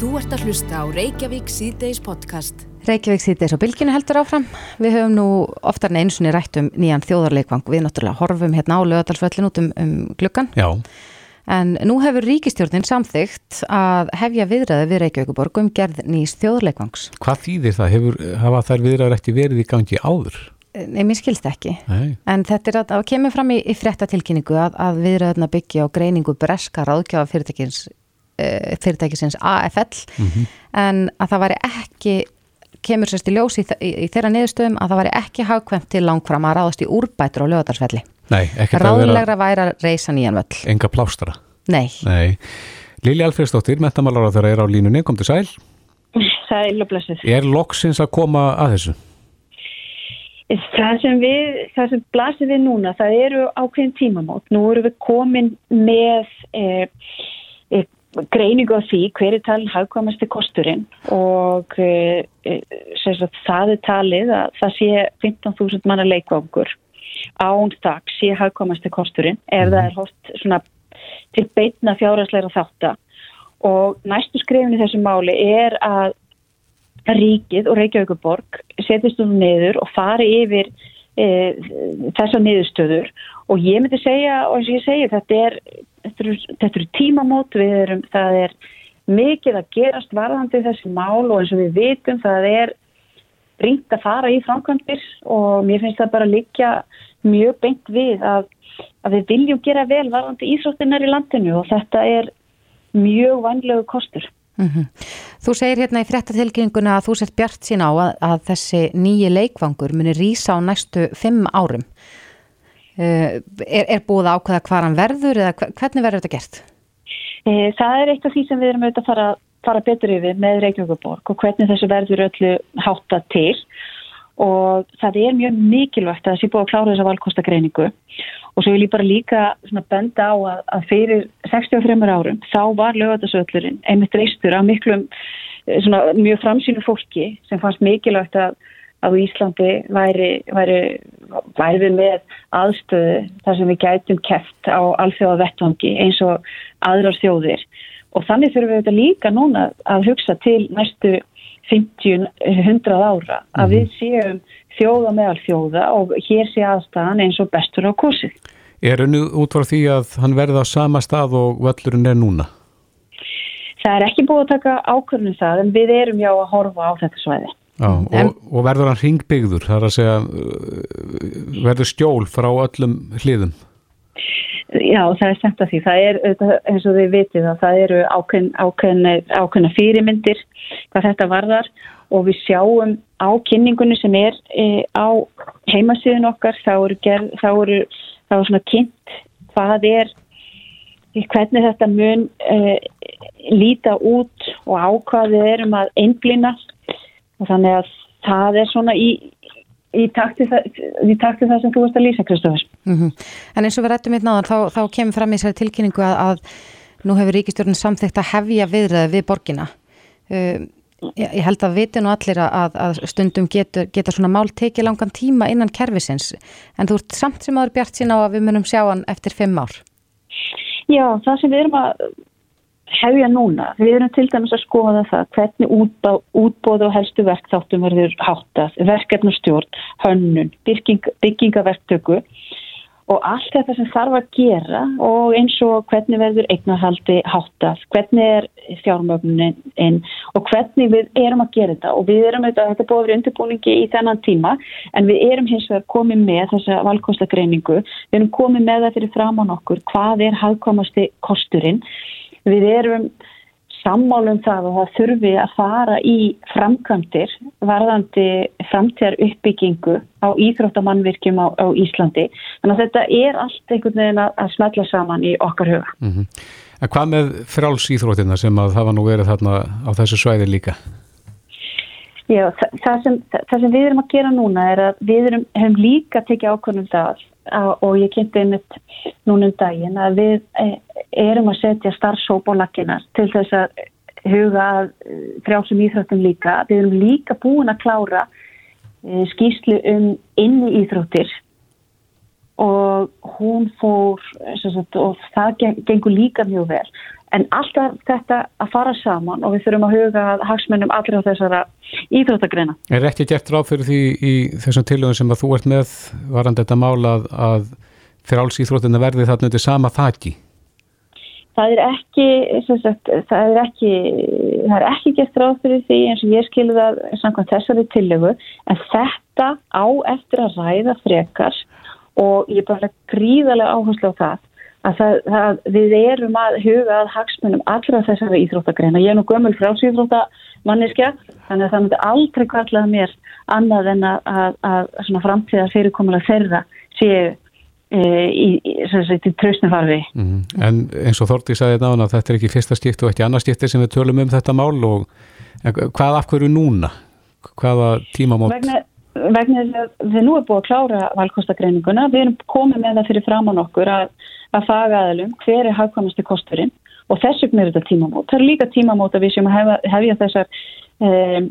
Þú ert að hlusta á Reykjavík síðdeis podcast. Reykjavík síðdeis og bylginu heldur áfram. Við höfum nú oftar en einsunni rætt um nýjan þjóðarleikvang. Við náttúrulega horfum hérna á lögadalsvöllin út um, um glukkan. Já, En nú hefur ríkistjórnin samþygt að hefja viðræði við Reykjavíkuborg um gerð nýs þjóðarleikvangs. hvað þýðir það? Hefur, hafa þær viðræður ekki verið í gangi áður? Nei, mér skilst ekki. Nei. En þetta er að, að kemur fram í, í fréttatilkynningu að, að viðræðuna byggja á greiningu breska ráðgjafa fyrirtækins, uh, fyrirtækisins AFL en að það væri ekki kemur sérst í ljós í, í, í þeirra niðurstöðum að það væri ekki hagkvæmt til langfram að ráðast í úrbætur á lögadarsvelli. Nei, ekkert að vera Ráðlegra væri að reysa nýjan völl. enga plástra. Nei. Nei. Lili Alfredsdóttir, mentamálar þeirra er á línunni, kom til sæl. Sæl og blessuð. Er loksins að koma að þessu? Það sem við, það sem blasir við núna, það eru ákveðin tímamót. Nú erum við komin með e, e, greiningu á því hver er talin hagkvæmasti kosturinn og e, sagt, það er talið að það sé 15.000 manna leikvangur án þakk sé hagkvæmasti kosturinn ef það er hótt svona til beitna fjárhagsleira þátta. Og næstu skrifin í þessu máli er að ríkið og Reykjavíkuborg setjast nú niður og fari yfir e, þessa niðurstöður og ég myndi segja og eins og ég segi þetta er, þetta eru, þetta eru tímamót við erum, það er mikið að gerast varðandi þessi mál og eins og við vitum það er brínt að fara í framkvæmdir og mér finnst það bara líka mjög beint við að, að við viljum gera vel varðandi íþróttinnar í landinu og þetta er mjög vanlegu kostur. Mm Þú segir hérna í fréttatilkynninguna að þú sett bjart sín á að, að þessi nýji leikvangur muni rýsa á næstu fimm árum. Uh, er, er búið ákveða hvað hann verður eða hve- hvernig verður þetta gert? Eh, Það er eitt af því sem við erum auðvitað að fara, fara betur yfir með Reykjavíkuborg og hvernig þessu verður öllu hátta til og það er mjög mikilvægt að sé búið að klára þessa valkostagreiningu og svo vil ég bara líka benda á að, að fyrir 63 árum þá var lögatarsöllurinn einmitt reistur af miklum eh, svona mjög framsýnu fólki sem fannst mikilvægt að á Íslandi væri, væri, væri við með aðstöðu þar sem við gætum keft á alþjóða vettvangi eins og aðrar þjóðir og þannig þurfum við þetta líka núna að hugsa til næstu 50-100 ára að við séum þjóða meðal þjóða og hér sé aðstæðan eins og bestur á kursið. Er hennu út frá því að hann verði á sama stað og völlurinn er núna? Það er ekki búið að taka ákvörnum það en við erum já að horfa á þetta svæði. Já, og, En- og verður hann ringbyggður, það er að segja, uh, verður stjól frá öllum hliðum? Já, það er stemt að því. Það er eins og þið vitið að það eru ákveðn, ákveðn, ákveðna fyrirmyndir hvað þetta varðar og við sjáum á kynningunni sem er e, á heimasíðun okkar þá eru, gerð, þá eru þá er svona kynnt hvað er hvernig þetta mun e, líta út og á hvað við erum að einblina og þannig að það er svona í, í takti það, sem þú ert að lýsa, Kristofur. Mm En eins og við rættum hérna þá, þá kemur fram í þessari tilkynningu að, að nú hefur ríkistjórnin samþykkt að hefja viðræði við borgina. Uh, ég, held að viti nú allir að, að stundum getur, geta svona mál tekið langan tíma innan kerfisins en þú ert samt sem aður bjart sín á að við munum sjá hann eftir fimm ár. Já, það sem við erum að hefja núna, við erum til dæmis að skoða það hvernig útbá, útbóð og helstu verkþáttum verður háttað, verkefnustjórn, hönnun, bygging, byggingaverktöku og allt þetta sem þarf að gera og eins og hvernig verður eignarhaldi háttað, hvernig er fjármögnunin og hvernig við erum að gera þetta. Og við erum auðvitað, þetta búið að vera undirbúningi í þennan tíma en við erum hins vegar komið með þessa valkostagreiningu, við erum komið með það fyrir framann okkur, hvað er hagkomasti kosturinn, við erum sammálum það og það þurfi að fara í framkvæmdir varðandi framtíðar uppbyggingu á íþróttamannvirkjum á, á Íslandi. Þannig að þetta er allt einhvern veginn að, að smetla saman í okkar huga. Mm En hvað með frálsýþróttina sem að var nú verið þarna á þessu svæði líka? Já, það, það, sem, það sem við erum að gera núna er að við erum, hefum líka tekið ákvörnum það að, og ég kynnti einmitt núna um daginn að við e, erum að setja starfsóp á lakkinar til þess að huga að frjálsum íþróttum líka. Við erum líka búin að klára e, skýslu um inni íþróttir og hún fór sagt, og það geng- gengur líka mjög vel en alltaf þetta að fara saman og við þurfum að huga hagsmennum allra þessara íþróttagreina. Er ekki gert ráð fyrir því í þessum tilöðum sem að þú ert með varandi þetta mála að, að frálsýþróttina verði þarna undir sama þakki? Það er ekki, sagt, það er ekki, það er ekki gett ráð fyrir því eins og ég skilur það samkvæmt þessari tillögu en þetta á eftir að ræða frekar og ég bara gríðarlega áherslu á það að það, það, við erum að huga að hagsmunum allra þessari íþróttagreina. Ég er nú gömul frálsýþróttamanniska þannig að það myndi aldrei kallað mér annað en að, að, að framtíða fyrirkomulega þeirra séu e, í, í, tröstnufarfi. Mm. En eins og Þorti sagði nána að þetta er ekki fyrsta skipti og ekki annars skipti sem við tölum um þetta mál og hvað af hverju núna? Hvaða tímamót? Vegna vegna þess að við nú erum búið að klára valkostagreininguna, við erum komið með það fyrir fram á nokkur að, að faga aðalum hver er hafðkvæmasti kosturinn og þess vegna er þetta tímamót. Það er líka tímamót að við að hefja, hefja þessar um,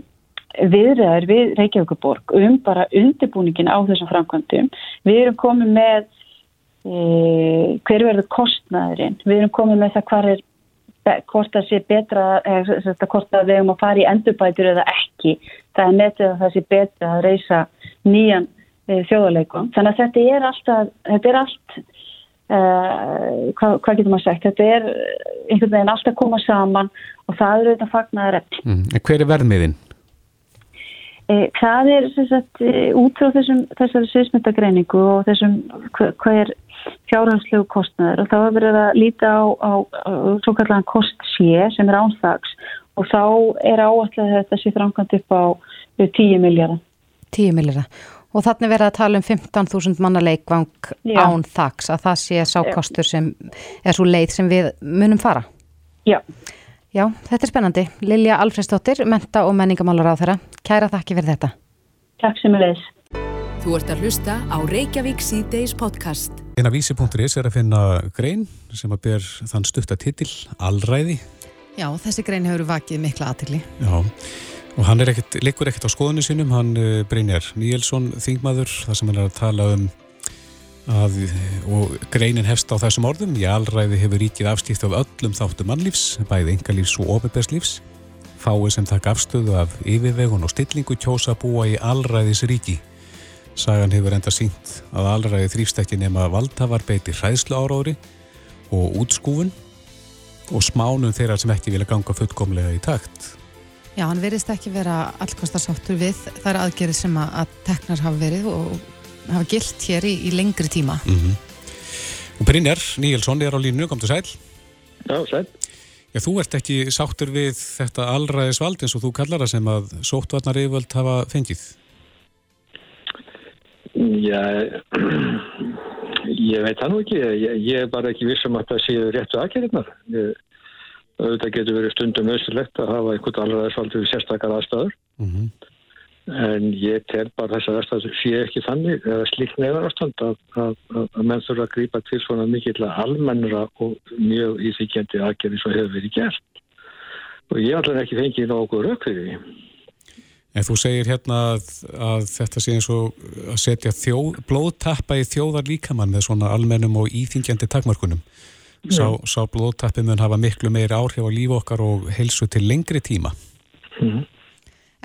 viðræðar við Reykjavíkuborg um bara undirbúningin á þessum framkvæmdum. Við erum komið með um, hver verður kostnæðurinn, við erum komið með það hvað er hvort það sé betra eða hvort það við erum að fara í endurbætur eða ekki það er metið að það sé betra að reysa nýjan e, þjóðarleikum þannig að þetta er alltaf þetta er allt uh, hvað, hvað getur maður sagt þetta er einhvern veginn alltaf að koma saman og það eru þetta fagnar eftir mm. Hver er verðmiðin? Það er sagt, út frá þessum, þessari sviðsmyndagreiningu og þessum hvað er fjárhanslegu kostnæður og þá er verið að líta á, á, á svo kallan kostsé sem er ánþags og þá er áallega þetta sé framkvæmt upp á 10 miljardar. 10 miljardar. Og þannig verið að tala um 15.000 manna leikvang Já. án þags að það sé sákostur sem er svo leið sem við munum fara. Já. Já, þetta er spennandi. Lilja Alfredsdóttir, menta og menningamálar á þeirra. Kæra þakki fyrir þetta. Takk sem er leiðis. Þú ert að hlusta á Reykjavík C-Days podcast. Eina vísi.is er að finna grein sem að ber þann stuttatitil Allræði. Já, þessi grein hefur vakið mikla aðtilli. Já, og hann er ekkert, likur ekkert á skoðunni sinum, hann uh, Brynjar Níelsson, þingmaður, þar sem hann er að tala um að, og greinin hefst á þessum orðum, í allræði hefur ríkið afstíft af öllum þáttu mannlífs, bæði engalífs og ofinbærslífs, fáið sem takk afstöðu af yfirvegun og stillingu kjósa búa í allræðis ríki Sagan hefur enda sínt að allraði þrýfstekki nema valdhafar beiti hræðslu áráðri og útskúfun og smánum þeirra sem ekki vilja ganga fullkomlega í takt. Já, hann verðist ekki vera allkostasáttur við þar aðgerið sem að, að teknar hafa verið og hafa gilt hér í, í lengri tíma. Mm -hmm. Og Brynjar Níelsson er á línu, kom til sæl. Já, sæl. Já, þú ert ekki sáttur við þetta allraðisvald eins og þú kallar það sem að sóttvarnar yfirvöld hafa fengið. Já, ég veit það nú ekki. Ég, ég er bara ekki vissum að það séu réttu aðgerðinar. Þetta getur verið stundum auðvitað að hafa einhvern alveg sérstakar aðstæður. Mm -hmm. En ég tel bara þessar aðstæður sé ekki þannig, eða slíkt nefnar ástand að, að, að menn þurfa að grípa til svona mikill almennra og mjög íþykjandi aðgerði svo hefur verið gert. Og ég alveg ekki fengið nokkuð því. En þú segir hérna að, að þetta sé eins og að setja þjó, blóðtappa í þjóðar líkamann með svona almennum og íþingjandi takmarkunum. Sá, sá blóðtappi mun hafa miklu meiri áhrif á líf okkar og helsu til lengri tíma. Mm.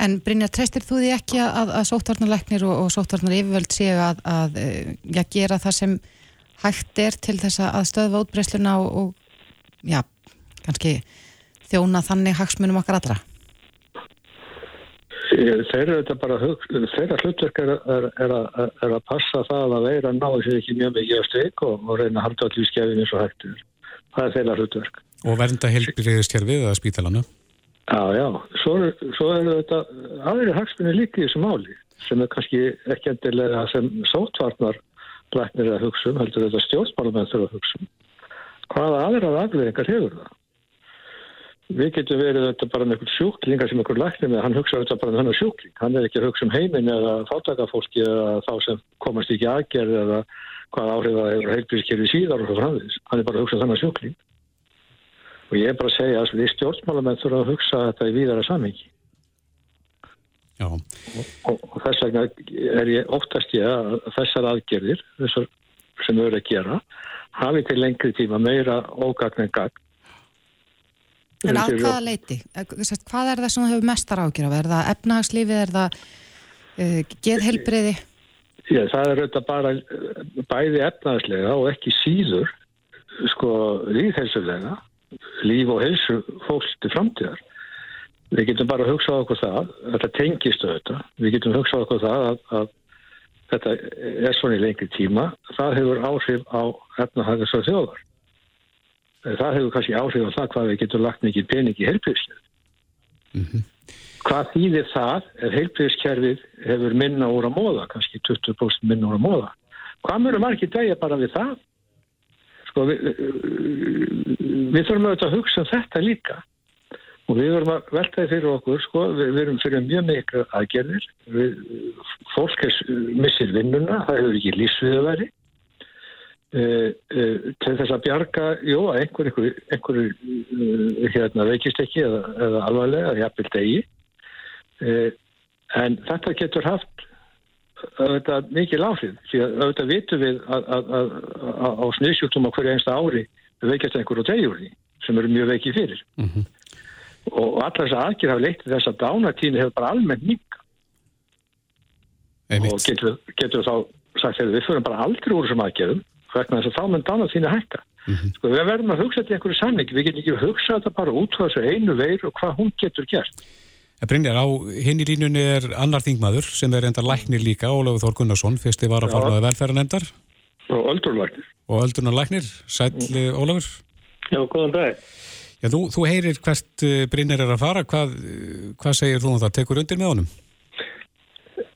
En Brynjar, treystir þú því ekki að, að sóttvarnarleiknir og, og sóttvarnar yfirvöld séu að, að eh, ja, gera það sem hægt er til þess að stöðva útbreysluna og, og já, kannski þjóna þannig hagsmunum okkar allra? Þeirra þeirra hlutverk er, er, er, er að passa það að veira náðu sér ekki mjög mikið á stryk og, og reyna að halda allir skefin eins og hættur. Það er þeirra hlutverk. Og vernda helbriðistjærfið að spítalanu? Já, já. Svo, svo er þetta aðri hagsmunni líka í þessu máli sem er kannski ekki endilega sem sótvarnar læknir að hugsa um, heldur þetta stjórnmálumenn þurfa að hugsa um. Hvaða aðrað afleðingar hefur það? Við getum verið þetta bara með sjúklingar sem einhver læknir með, hann hugsa þetta bara með hennar sjúkling. Hann er ekki að hugsa um heiminn eða fátakafólki eða þá sem komast ekki aðgerð eða hvað áhrif það hefur heilbíðiskerfi síðar og svo framviðis. Hann er bara að hugsa um þennar sjúkling. Og ég er bara að segja að við stjórnmálamenn þurfum að hugsa þetta í víðara samhengi. Já. Og, og, þess vegna er ég óttast ég að þessar aðgerðir, þessar sem við verðum að gera, hafi til lengri tíma meira ógagn en gagn En á hvaða leiti? Hvað er það sem þú hefur mestar ágjör af? Er það efnahagslífið, er það uh, geðhelbriði? Já, það er auðvitað bara bæði efnahagslega og ekki síður sko líðhelsulega líf og helsu fólk til framtíðar. Við getum bara að hugsa okkur það, þetta tengist auðvitað, við getum að hugsa okkur það að, að þetta er svona í lengri tíma, það hefur áhrif á efnahagas og þjóðar. Það hefur kannski áhrif á það hvað við getum lagt mikið pening í helbriðskerfið. Mm -hmm. Hvað þýðir það ef helbriðskerfið hefur minna úr að móða, kannski 20% minna úr að móða? Hvað mjög margir dæja bara við það? Sko við, við þurfum auðvitað að hugsa um þetta líka og við verum að veltaði fyrir okkur sko, við verum fyrir mjög miklu aðgerðir við, fólk er, missir vinnuna, það hefur ekki lífsviðu verið til þess að bjarga jú, að einhver, einhver, einhver uh, hérna, veikist ekki eða, eða alvarlega, eða jafnvel degi en þetta getur haft auðvitað mikið láfið því að auðvitað vitum við að, að, að á sniðsjúktum á hverju einsta ári veikast einhver og degjur því sem eru mjög veikið fyrir. Mm -hmm og allar þess að aðgjör hafa leitt þess að dánatíni hefur bara almennt nýka og getur, getur þá sagt að við fyrir bara aldrei úr þessum aðgjörðum vegna þess að þá mun dánatíni hækka mm -hmm. sko við verðum að hugsa þetta í einhverju samling við getum ekki að hugsa þetta bara út frá þessu einu veir og hvað hún getur gert. Brynjar, á hinn í línunni er annar þingmaður sem er enda læknir líka, Ólafur Þór Gunnarsson fyrsti var að farnaði velferðanemdar og öldurlæknir og öldurnarlæknir, sæl Ólafur. Já, góðan dag. Já, þú, þú heyrir hvert eh, Brynjar er að fara, hvað, hvað segir þú um það? Tekur undir með honum?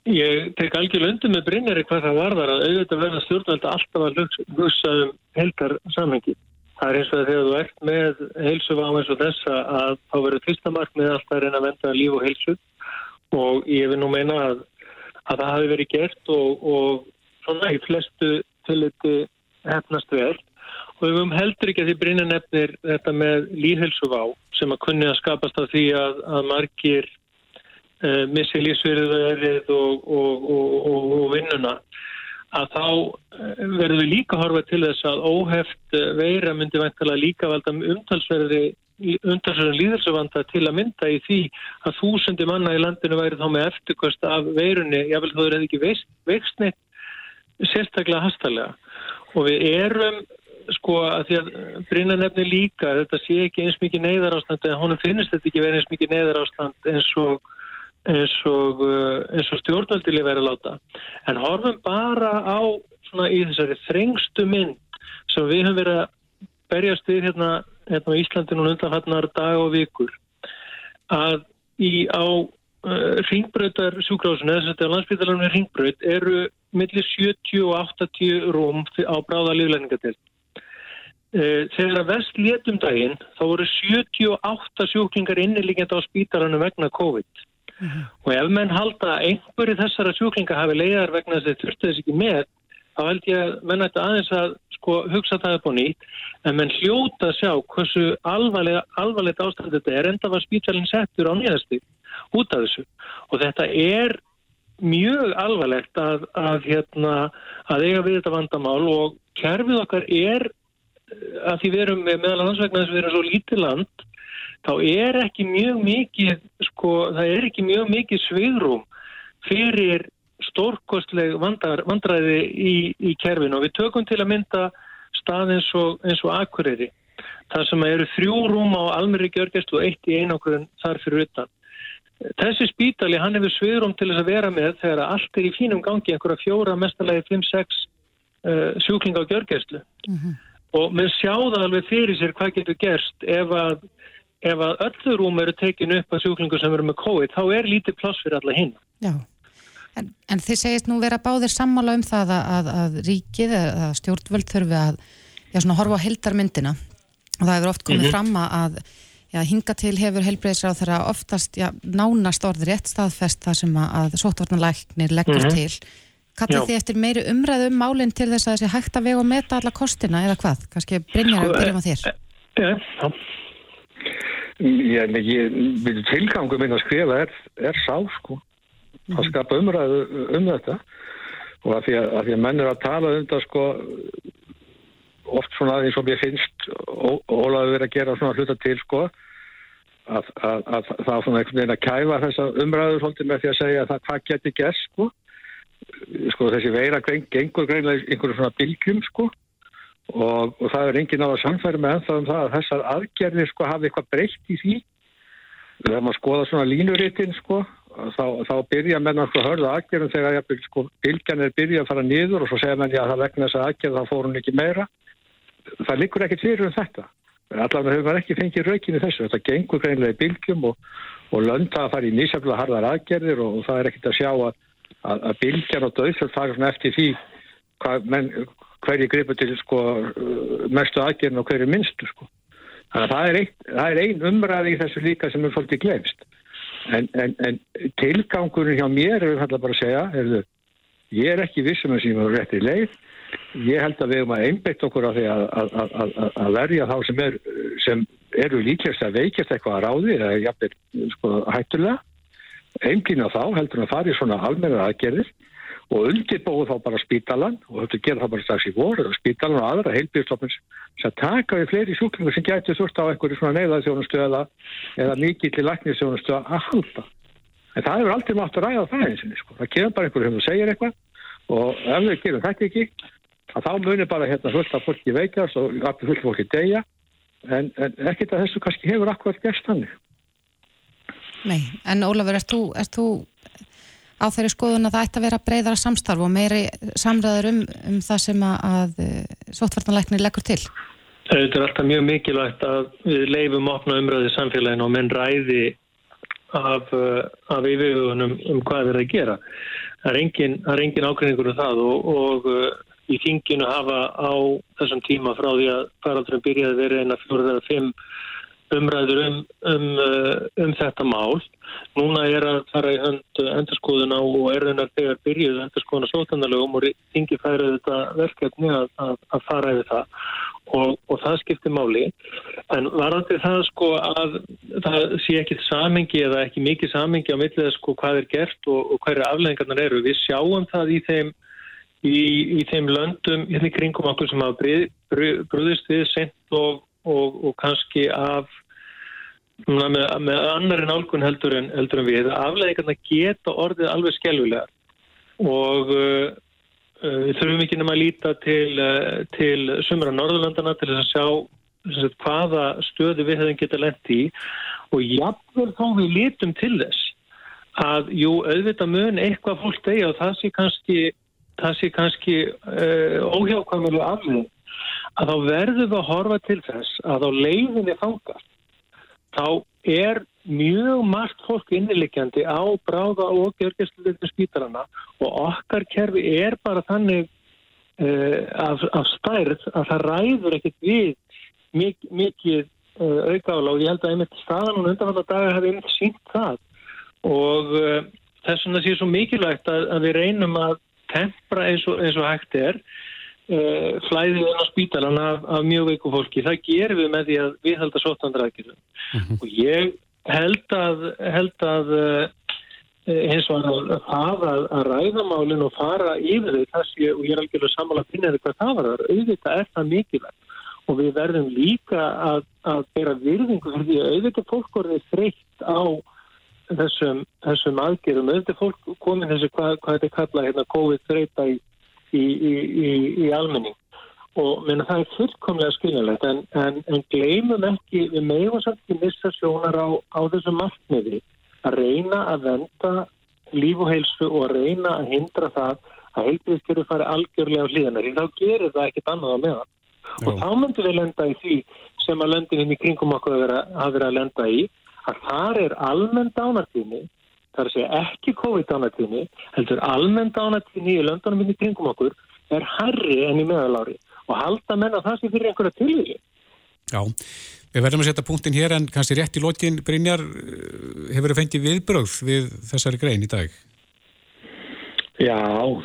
Ég tek algjörlega undir með Brynjar hvað það varðar að auðvitað verða stjórnvalda alltaf að hlusta um helgar samhengi. Það er eins og þegar þú ert með heilsu á eins og þessa að þá verður fyrsta markmið alltaf að reyna að venda líf og heilsu og ég vil nú meina að, að það hafi verið gert og, og svona í flestu tilliti hefnast vel og við höfum heldur ekki að því brinna nefnir þetta með líðhelsuvá sem að kunni að skapast af því að, að margir missi lífsverðið og, og, og, og vinnuna að þá eh, verður við líka horfa til þess að óheft eh, veira myndi vantala líka valda umtalsverði umtalsverðin líðhelsuvanda til að mynda í því að þúsundi manna í landinu væri þá með eftirkvöst af veirunni, jável þú er ekki veist, neitt sérstaklega hastalega. Og við erum sko að því að Brynna nefni líka þetta sé ekki eins mikið neyðar ástand en honum finnst þetta ekki verið eins mikið neyðar ástand eins og, eins og, uh, eins og stjórnaldili verið að láta. En horfum bara á svona í þessari þrengstu mynd sem við höfum verið að berjast við hérna, hérna á Íslandinu undanfatnar dag og vikur. Að í á uh, ringbröðar sjúkrásinu, þess að þetta er landsbytalarinn ringbröð eru millir 70 og 80 rúm á bráða liðlæningatelt Eh, þegar að vest létum daginn þá voru 78 sjúklingar innilíkjandi á spítarannu vegna COVID. mm -hmm. Og ef menn halda einhverju þessara sjúklingar hafi leiðar vegna þess að þeir þurftu þess ekki með þá held ég að menn ætti aðeins að sko, hugsa það upp á nýtt. En menn hljóta að sjá hversu alvarlegt ástand þetta er enda var spítalinn settur á nýðasti út af þessu. Og þetta er mjög alvarlegt að, að, hérna, að eiga við þetta vandamál og kerfið okkar er að því við erum meðal hans vegna þess að við erum svo lítið land þá er ekki mjög mikið sko, það er ekki mjög mikið svigrum fyrir stórkostleg vandar, vandræði í, í kerfinu og við tökum til að mynda stað eins og, eins og Akureyri þar sem eru þrjú rúm á almeri gjörgest og eitt í einogrun þar fyrir utan. Þessi spítali hann hefur svigrum til þess að vera með þegar allt er í fínum gangi einhverja fjóra, mestalagi 5-6 uh, sjúklinga á gjörgestlu. Mm -hmm og með sjáða alveg fyrir sér hvað getur gerst ef að, ef að öllu rúm eru tekinu upp að sjúklingu sem eru með COVID þá er lítið pláss fyrir alla hinn Já, en, en þið segist nú vera báðir sammála um það að, að, að ríkið eða stjórnvöld þurfi að já, svona, horfa á heldarmyndina og það hefur oft komið mm -hmm. fram að já, hinga til hefur helbreyðsráð þeirra oftast já, nánast orðið rétt staðfest það sem að sótvarnalæknir leggur mm -hmm. til Kallið þið eftir meiri umræðu um málinn til þess að þessi hægt að vega og meta alla kostina eða hvað? Kanski Brynjar að byrja með þér? Já, já. Ég, ég tilgangum minn að skrifa er, er sá sko. Það mhm. skapa umræðu um þetta og að því að, að, því að menn er að tala um þetta sko oft svona eins og mér finnst Ólaður verið að gera svona hluta til sko að, að, að það er svona einhvern veginn að kæfa þessa umræður svolítið með því að segja að það hvað getur gert sko. sko þessi veira gengur greinlega einhverju svona bylgjum sko og, og það er engin á að samfæri með ennþá um það að þessar aðgerðir sko hafi eitthvað breytt í því. Þegar maður skoða svona línuritinn sko þá, þá byrja menn að hörða aðgerðum þegar ja, sko, bylgjan er byrja að fara niður og svo segja menn já það vegna þess að aðgerð þá fór hún ekki meira. Það likur ekkert fyrir um þetta. Allavega hefur maður ekki fengið raukinu þessu. Þetta gengur greinlega í bylgjum og, og lönda að fara í nýsefnilega harðar aðgerðir og, og það er ekkert að sjá að, að, að bylgjan og döðsvöld fara svona eftir því menn, hverju gripur til sko, mestu aðgerðin og hverju minnstu sko. þannig að það er, ein, það er ein umræði í þessu líka sem er svolítið glemst en, en, en tilgangurinn hjá mér er bara að segja er, ég er ekki vissum að síma rétti leið. Ég held að við erum að einbeitt okkur á því að, að, að, að verja þá sem, er, sem eru líkjast að veikjast eitthvað að ráði eða jafnir sko, hættulega. Einblýna þá heldur að fara í svona almenna aðgerðir og undirbóðu þá bara spítalan og þetta gerða þá bara strax í voru og spítalan og aðra heilbjörnstofnins sem taka við fleiri sjúklingar sem getur þurft á einhverju svona neyðaðsjónustöða eða mikið til læknisjónustöða að halda. En það hefur aldrei mátt að ræða það einsinni sko. Það kemur bara einhverju sem segir eitthvað og ef þau gerum þetta ekki að þá munir bara hérna fullt af fólki veikast og fullt fólki deyja en, en ekkert að þessu kannski hefur akkurat gerst hannig. Nei, en Ólafur, erst þú, er þú á þeirri skoðun að það ætti að vera breyðara samstarf og meiri samræður um, um það sem að, að eh, sóttvartanleiknir leggur til? Þetta er alltaf mjög mikilvægt að við leifum opna umröðið samfélaginu og menn ræði af, eh, af yfirvögunum um hvað þeir að gera. Það er engin, engin ákveðningur um það og, og í þinginu hafa á þessum tíma frá því að faraldurum byrjaði verið eina fjóruð eða fimm umræður um, um, uh, um þetta mál. Núna er að fara í hönd endurskoðuna og er þennar þegar byrjuð endurskoðuna sótanalögum og þingi færið þetta verkefni að, að, að fara yfir það og, og það skiptir máli. En varandi það sko að það sé ekki samengi eða ekki mikið samengi á millið sko hvað er gert og, og hverju afleggingarnar eru. Við sjáum það í þeim í, í þeim löndum hérna í kringum okkur sem hafa brúðist við sent og, og, og kannski af með, með annari nálgun heldur en, heldur en við. Afleðingarna geta orðið alveg skjálfilegar og uh, uh, við þurfum ekki nema að líta til, uh, til sumra Norðurlandana til að sjá sagt, hvaða stöðu við hefum getað lent í og jáfnveg þá við lítum til þess að jú, auðvitað mun eitthvað fólk degja og það sé kannski það sé kannski uh, óhjákvæmulega aflið að þá verður við að horfa til þess að á leiðinni þangast þá er mjög margt fólk innilikjandi á bráða og gjörgjastluðinu spítarana og okkar kerfi er bara þannig uh, af, af stærð að það ræður ekkert við mik mikið uh, aukála og ég held að einmitt staðan og undanfalla dagar hefði einmitt sínt það. Og þess vegna sé svo mikilvægt að, að við reynum að tempra eins og, eins og hægt er. uh, flæðið inn á spítalan af, af mjög veiku fólki. Það gerum við með því að við held að sótandrækjum. Mm -hmm. Og ég held að, held að uh, eins og að hafa að ræðamálinn og fara yfir því þessi og ég er algjörlega sammála að finna þetta hvað það var. Auðvitað er það mikilvægt og við verðum líka að, að bera virðingu fyrir því að auðvitað fólk voruð þreytt á þessum, þessum aðgerðum auðvitað fólk komin þessu hvað, hvað þetta kalla hérna COVID-19 í, í, í, í almenning. Og menna, það er fullkomlega skiljanlegt en, en, en gleymum ekki við meðum samt ekki missa sjónar á, á þessu markmiði að reyna að venda líf og heilsu og að reyna að hindra það að heilbíðskerfi fari algjörlega á hlýðanar þá gerir það ekkit annað á meðan. Og þá myndum við lenda í því sem að löndininn í kringum okkur hafa verið að lenda í að þar er almenn dánartími, það er að segja ekki COVID-dánartími, heldur almenn dánartími í löndunum inn í kringum okkur er herri enn í meðalári og halda menna það sem fyrir einhverja tilvíði. Já, við verðum að setja punktin hér en kannski rétt í lótin, Brynjar, hefur þið fengið viðbröð við þessari grein í dag? Já,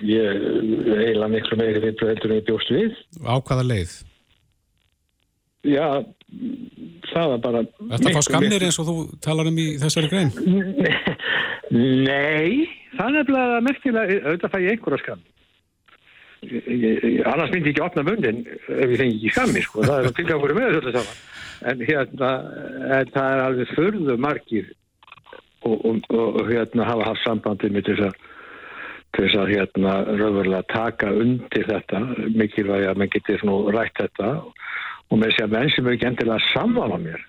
ég heila miklu meiri viðbröð heldur en ég bjóst við. Á hvaða leið? Já, það var bara... Þetta fá skannir eins og þú talar um í þessari grein? Nei, það er bara merkilega, auðvitað fæ ég einhverja skann. annars myndi ég ekki opna munnin ef ég fengi ekki skammi sko, það er að voru með þetta saman. En hérna en það er alveg förðu margir og, og, og, hérna hafa haft sambandið með þess að til þess að hérna röðurlega taka undir þetta. Mikilvægi að mann getur svona rætt þetta. og með þess að menn sem er ekki endilega samvala mér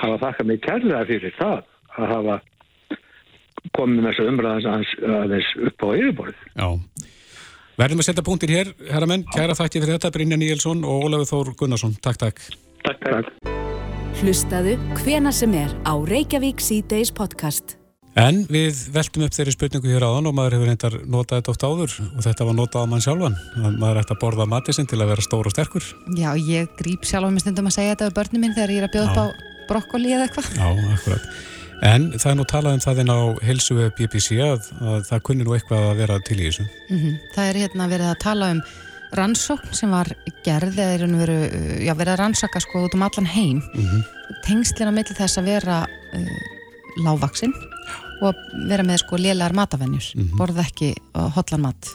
hafa þakkað mig kærlega fyrir það að hafa komið með þessu umræðans aðeins upp á yfirborðið. Já. Verðum að setja punktir hér, herra menn, kæra þætti fyrir þetta, Brynja Níelsson og Ólafur Þór Gunnarsson. Takk, takk. Takk, takk. Hlustaðu hvena sem er á Reykjavík C-Days podcast. En við veltum upp þeirri spurningu hér áðan og maður hefur reyndar notað þetta oft áður og þetta var notað á mann sjálfan. Maður ætti að borða matisinn til að vera stór og sterkur. Já, ég grýp sjálf um stundum að segja þetta við börnum minn þegar ég er að bjóða upp á brokkoli eða eitthvað. Já, akkurat. En það er nú talað um það inn á helsu BBC að, að það kunni nú eitthvað að vera til í þessu. Mm -hmm. Það er hérna verið að tala um rannsókn sem var gerð eða er veru, já, verið að rannsaka sko út um allan heim. Mm -hmm. Tengslina millir þess að vera uh, lágvaksinn og vera með sko lélar matavennjur, mm -hmm. borða ekki hotlan mat.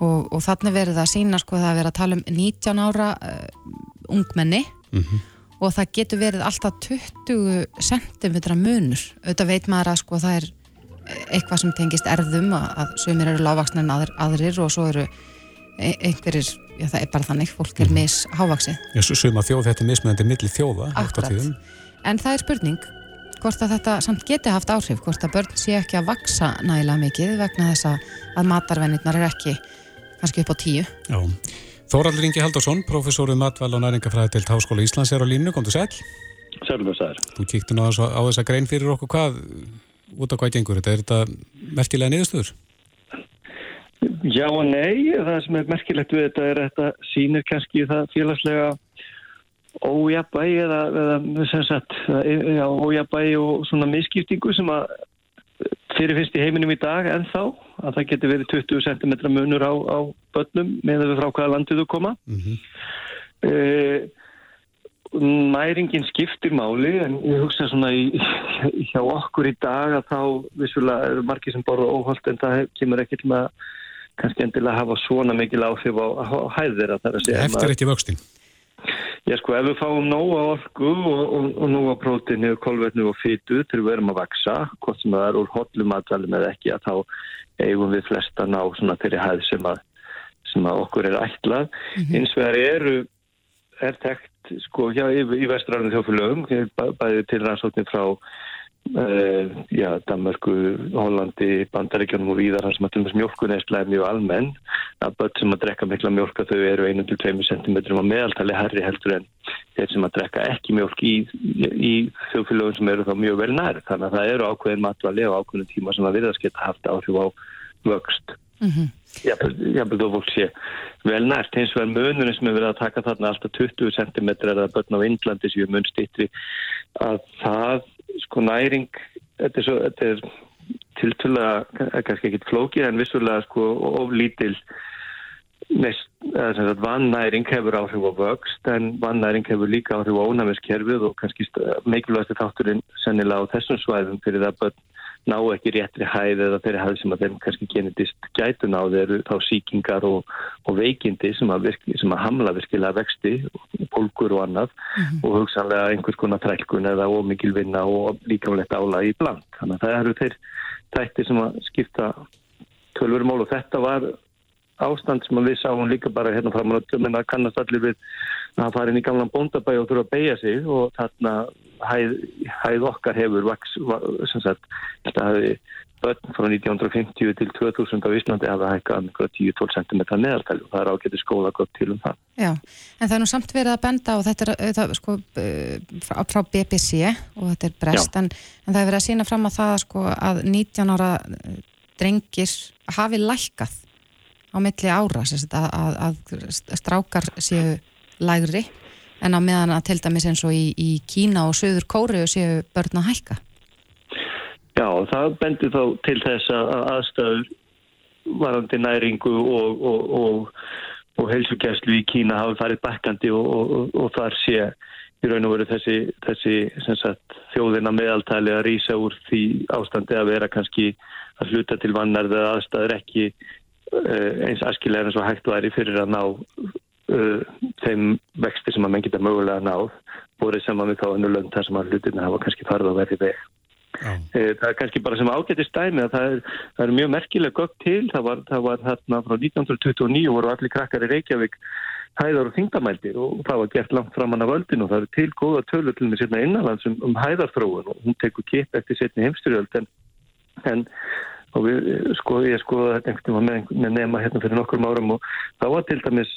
Og, og þannig verið að sína sko það að vera að tala um 19 ára uh, ungmenni og það getur verið alltaf 20 cm munur auðvitað veit maður að sko það er eitthvað sem tengist erðum að, að sumir eru lágvaksna en aðrir, aðrir og svo eru einhverjir, já það er bara þannig fólk er mishávaksið. Já, suma þjóð þetta er mismunandi milli þjóða. Akkurat, en það er spurning hvort að þetta samt geti haft áhrif hvort að börn sé ekki að vaksa nægilega mikið vegna þess að matarvennirnar er ekki kannski upp á tíu. Já Þóraldur Ingi Haldarsson, professoru matvæl og næringafræði til Háskóla Íslands er á línu, kom þú sæl? Sælum og sæl. Þú kíktu nú á, á þessa grein fyrir okkur, hvað, út af hvað gengur þetta? Er þetta merkilega niðurstöður? Já og nei, það sem er merkilegt við þetta er að þetta sínir kannski það félagslega ójabægi eða, eða sem sagt, já, ójabægi og svona misskiptingu sem að fyrirfinnst í heiminum í dag en þá að það getur verið 20 cm munur á, á börnum með að við frá hvaða landið þú koma mm -hmm. uh, næringin skiptir máli en ég hugsa svona í, hjá okkur í dag að þá vissulega eru margir sem borða óholt en það kemur ekki til að kannski endilega hafa svona mikil áhrif á, hæðir Eftir ekki vöxtin Já sko, ef við fáum nóga orgu og, og, og nóga prótinu, kolvetnu og fytu til við erum að vaksa, hvort sem það er úr hotlumatvælum eða ekki, að þá eigum við flesta ná svona þeirri hæð sem að, sem að okkur er ætlað. Mm -hmm. Hins vegar eru, er tekt sko hjá í, í vestræðinu þjófylögum, bæði til rannsóknir frá já, Danmarku, Hollandi, Bandaríkjónum og víðar sem að til og með mjölkuneisla er mjög almenn. Að börn sem að drekka mikla mjölk að þau eru 1-2 cm á meðaltali herri heldur en þeir sem að drekka ekki mjölk í, í, þjóðfélögum sem eru þá mjög vel nær. Þannig að það eru ákveðin matvali og ákveðin tíma sem að virðast geta haft áhrif á vöxt. Mm -hmm. Jábel þó fólk sé vel nært eins og er mununum sem er verið að taka þarna alltaf 20 cm eða börn á Indlandi sem sko næring þetta er, er tiltöla kannski ekkit flókið en vissulega sko oflítil vannæring hefur áhrif á vöxt en vannæring hefur líka áhrif á ónæmiskerfið og kannski mikilvægast þátturinn sennilega á þessum svæðum fyrir það börn ná ekki réttri hæð eða þeirri hæð sem að þeim kannski genetist gætun á þeirru þá síkingar og, og veikindi sem að, virki, sem að hamla virkilega vexti, pólkur og annað mm -hmm. og hugsanlega einhvers konar trælkun eða ómikil vinna og líkamlegt ála í bland. Þannig að það eru þeir tættir sem að skipta tölverumál og þetta var ástand sem við sáum líka bara hérna fram á að kannast allir við að fara inn í gamlan bóndabæi og þurfa að beigja sig og þarna hæð, hæð okkar hefur vaks, sem sagt, þetta hefði börn frá 1950 til 2000 á Íslandi hafa hækkað 10-12 cm neðartæli og það er ágætið skóla gott til um það. Já, en það er nú samt verið að benda og þetta er það, sko, frá, frá BBC og þetta er brest en, en það er verið að sína fram að það sko, að 19 ára drengir hafi lækkað á milli ára að, að, að strákar séu lægri en á meðan að til dæmis eins og í, í Kína og Suður Kóru séu börn að hækka? Já, það bendur þá til þess að aðstöður varandi næringu og, og, og, og helsugæslu í Kína hafi farið bakkandi og þar sé í raun og veru þessi, þessi sagt, þjóðina meðaltali að rýsa úr því ástandi að vera kannski að hluta til vannar eða aðstæður ekki eins askilega eins og hægt væri fyrir að ná uh, þeim vexti sem að menn geta mögulega náð voru saman við þá önnu lönd þar sem að hlutina hafa kannski farið á verði veg. Já. Eh, Það er kannski bara sem ágætist dæmi að það er, það er mjög merkileg gögn til. Það var, það var þarna frá 1929 voru allir krakkar í Reykjavík hæðar og þingdamældir og það var gert langt framann af öldin og það eru til góða tölur til með sérna innanlands um, um hæðarþróun og hún tekur kipp eftir setni heimstyrjöld en, en og við sko, ég skoða þetta einhvern veginn með, með nema hérna fyrir nokkur árum og þá var til dæmis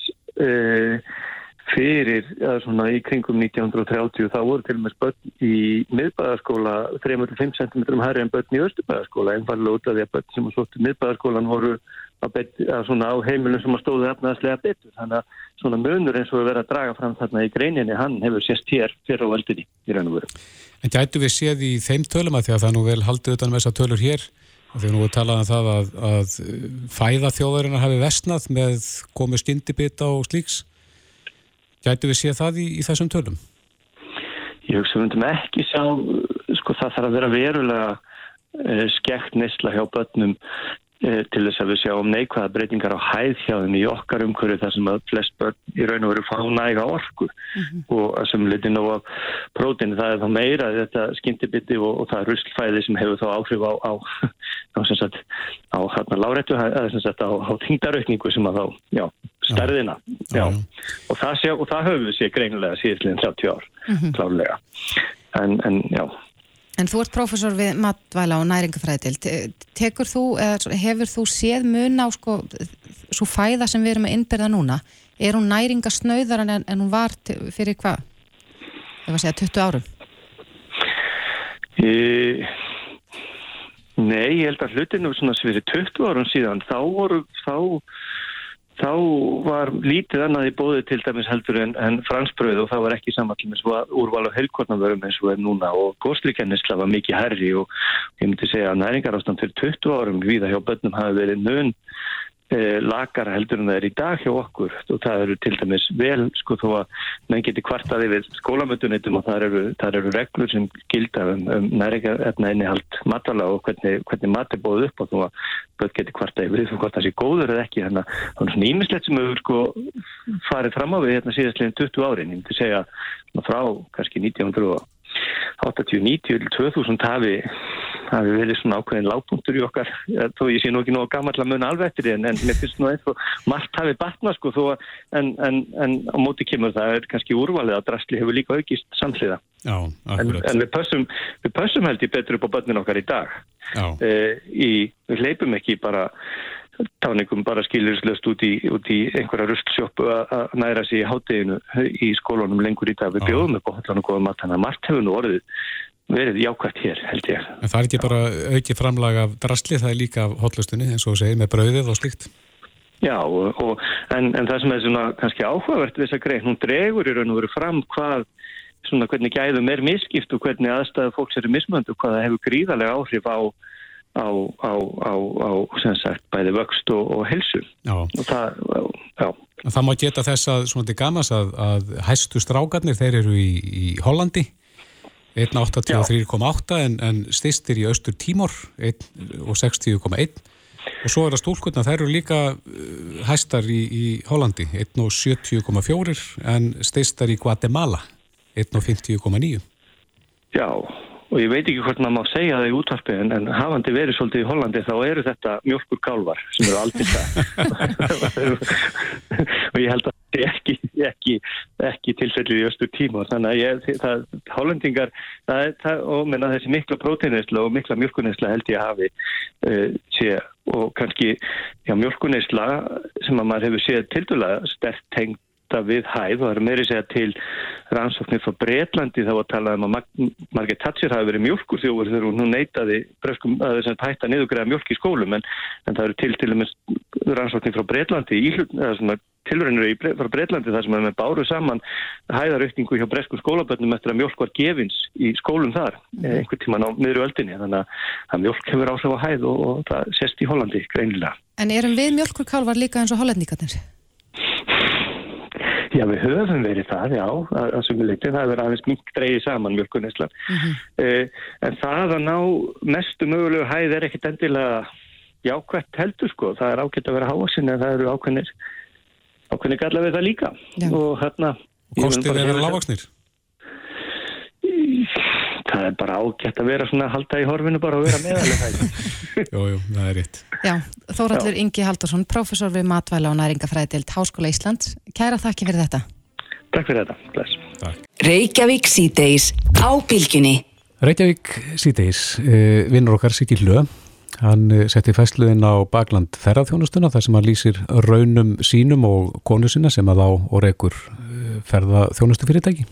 fyrir, eða svona í kringum 1930 þá voru til og með börn í miðbæðarskóla 3-5 cm hærri en börn í östubæðarskóla einfallega út af því að börn sem að sóttu miðbæðarskólan voru að, bet, að svona á heimilum sem að stóðu efnaðslega betur þannig að svona munur eins og að vera að draga fram þarna í greininni hann hefur sést hér fyrir á veldinni í raun og veru. En gætu við séð í þeim tölum að því að það nú vel haldið utan með þessar tölur hér að nú er talað um það að, að fæða þjóðarinnar hafi vestnað með komið skyndibita og slíks Gætu við séð það í, í þessum tölum? Ég hugsa við myndum ekki sjá, sko það þarf að vera verulega eh, skekt neysla hjá börnum eh, til þess að við sjáum neikvæða breytingar á hæð hjá þeim í okkar umhverju þar sem að flest börn í raun og veru fá næga orku. Og að sem liti nú af prótinu það er þá meira þetta skyndibiti og, og það er ruslfæði sem hefur þá áhrif á, á, á, sagt, á hérna sagt á, á þingdaraukningu sem að þá, já, stærðina, já, Já. Og, það sé, og það höfum við séð greinilega síðastliðin 30 ár, klárlega. En, en já, En þú ert prófessor við matvæla og næringafræðild. Tekur þú, hefur þú séð mun á sko, svo fæða sem við erum að innbyrða núna? Er hún næringasnauðar en, en hún var fyrir hvað? Það var að segja 20 árum. e, nei, ég held að hlutinu fyrir 20 árum síðan, þá voru, þá, þá var lítið annað í bóði til dæmis heldur en, en fransbröð og það var ekki samanlega með úrval af helgkornavörum eins og er núna. Og góðslíkennisla var mikið herri og ég myndi segja að næringarástand fyrir 20 árum viða hjá börnum hafi verið eh, Eh, lakara heldur en það er í dag hjá okkur. Og það eru til dæmis vel sko þó að menn geti kvartaði við skólamöndunitum og það eru, eru reglur sem gilda um, um næringarni hald matala og hvernig, hvernig mat er bóð upp og þó að börn geti kvartaði við og hvort það sé góður eða ekki. Þannig að það er svona ímislegt sem hefur sko farið fram á við hérna síðastlegin 20 árin. Ég myndi segja frá kannski 1900 og 80-90-2000 hafi hafi verið svona ákveðin lágpunktur í okkar. Þó ég sé nú ekki nú að gamalla mun alveg eftir en, en mér finnst nú eitthvað margt hafi batna sko þó að en, en, en á móti kemur það er kannski úrvalið að drastli hefur líka aukist samhliða. Já, en við pössum, við pössum held ég betur upp á börnin okkar í dag. E, í, við leipum ekki bara táningum bara skilurslöst út í, út í einhverja rustsjópu að næra sig í hátteginu í skólunum lengur í dag við Já. bjóðum upp á allan og góða mat þannig að margt hefur nú orðið verið jákvæmt hér held ég en það er ekki bara aukið framlag af drasli, það er líka af hotlustunni eins og segir með brauðið og slíkt. Já, og, og, en, en það sem er svona kannski áhugavert við þessa grein, hún dregur í raun og veru fram hvað svona hvernig gæðum er misskipt og hvernig aðstæðu fólks eru mismöndu og hvað það hefur gríðarlega áhrif á, á, á, á, á sem sagt, bæði vöxt og, og helsu Já, og það, já, það má geta þess að svona til gamas að, að hæstu strákarnir, þeir eru í, í Hollandi 1,83,8 en, en stistir í Östur Tímor 1,60,1 og svo er það stúlkunna, þær eru líka uh, hæstar í, í Hollandi 1,70,4 en stistar í Guatemala 1,50,9 já og ég veit ekki hvort maður má segja það í útvarpi en, en hafandi verið svolítið í Hollandi þá eru þetta mjölkur kálvar sem eru aldrei það og ég held að það er ekki, ekki, ekki tilfellið í östu tíma. Þannig að ég, það, hollendingar það, er- það, og menna þessi mikla próteinisla og mikla mjölkunisla held ég að hafi uh, sé og kannski já, mjölkunisla sem að maður hefur séð tildulega stert tengt við hæð og það er meiri segja til rannsóknir frá Breitlandi þá að tala um að Margaret Thatcher hafi verið mjölkur þjóður þegar hún neitaði breskum, að þess að hætta niðugræða mjölk í skólum en, en það eru til til og með rannsóknir frá Breitlandi í hlut, eða svona Bre- frá Breitlandi þar sem er með báru saman hæðaraukningu hjá breskum skólabönnum eftir að mjölk var gefins í skólum þar mm. einhvern tíman á miðru öldinni þannig að, að mjölk hefur áhrif á hæð og, og það sést í Hollandi greinilega. En erum við mjölkurkálvar líka eins og hollendingarnir? Já, við höfum verið það, já, að, að sem við leytið, það hefur verið aðeins mink dreigið saman mjölkunislan. Mhm. uh, en það að ná mestu mögulegu hæð er ekkit endilega jákvæmt heldur sko, það er ágætt að vera háasin en það eru ákveðnir ákveðnir galla við það líka Já. og hérna kostið er að lágvaksnir? Það er bara ágætt að vera svona að halda í horfinu bara og vera meðalega Jú, jú, það er rétt. Já, Þóraldur Ingi Haldursson, prófessor við matvæla og næringafræðild Háskóla Íslands. Kæra þakki fyrir þetta. Takk fyrir þetta, bless Reykjavík síðdeis á bylginni. Reykjavík síðdeis, uh, vinnur okkar Sigil Löö, hann uh, setti fæsluðin á bakland ferðarþjónustuna þar sem hann lýsir raunum sínum og konu sinna sem að á og reykur uh, ferðarþjónustu fyrirtæki.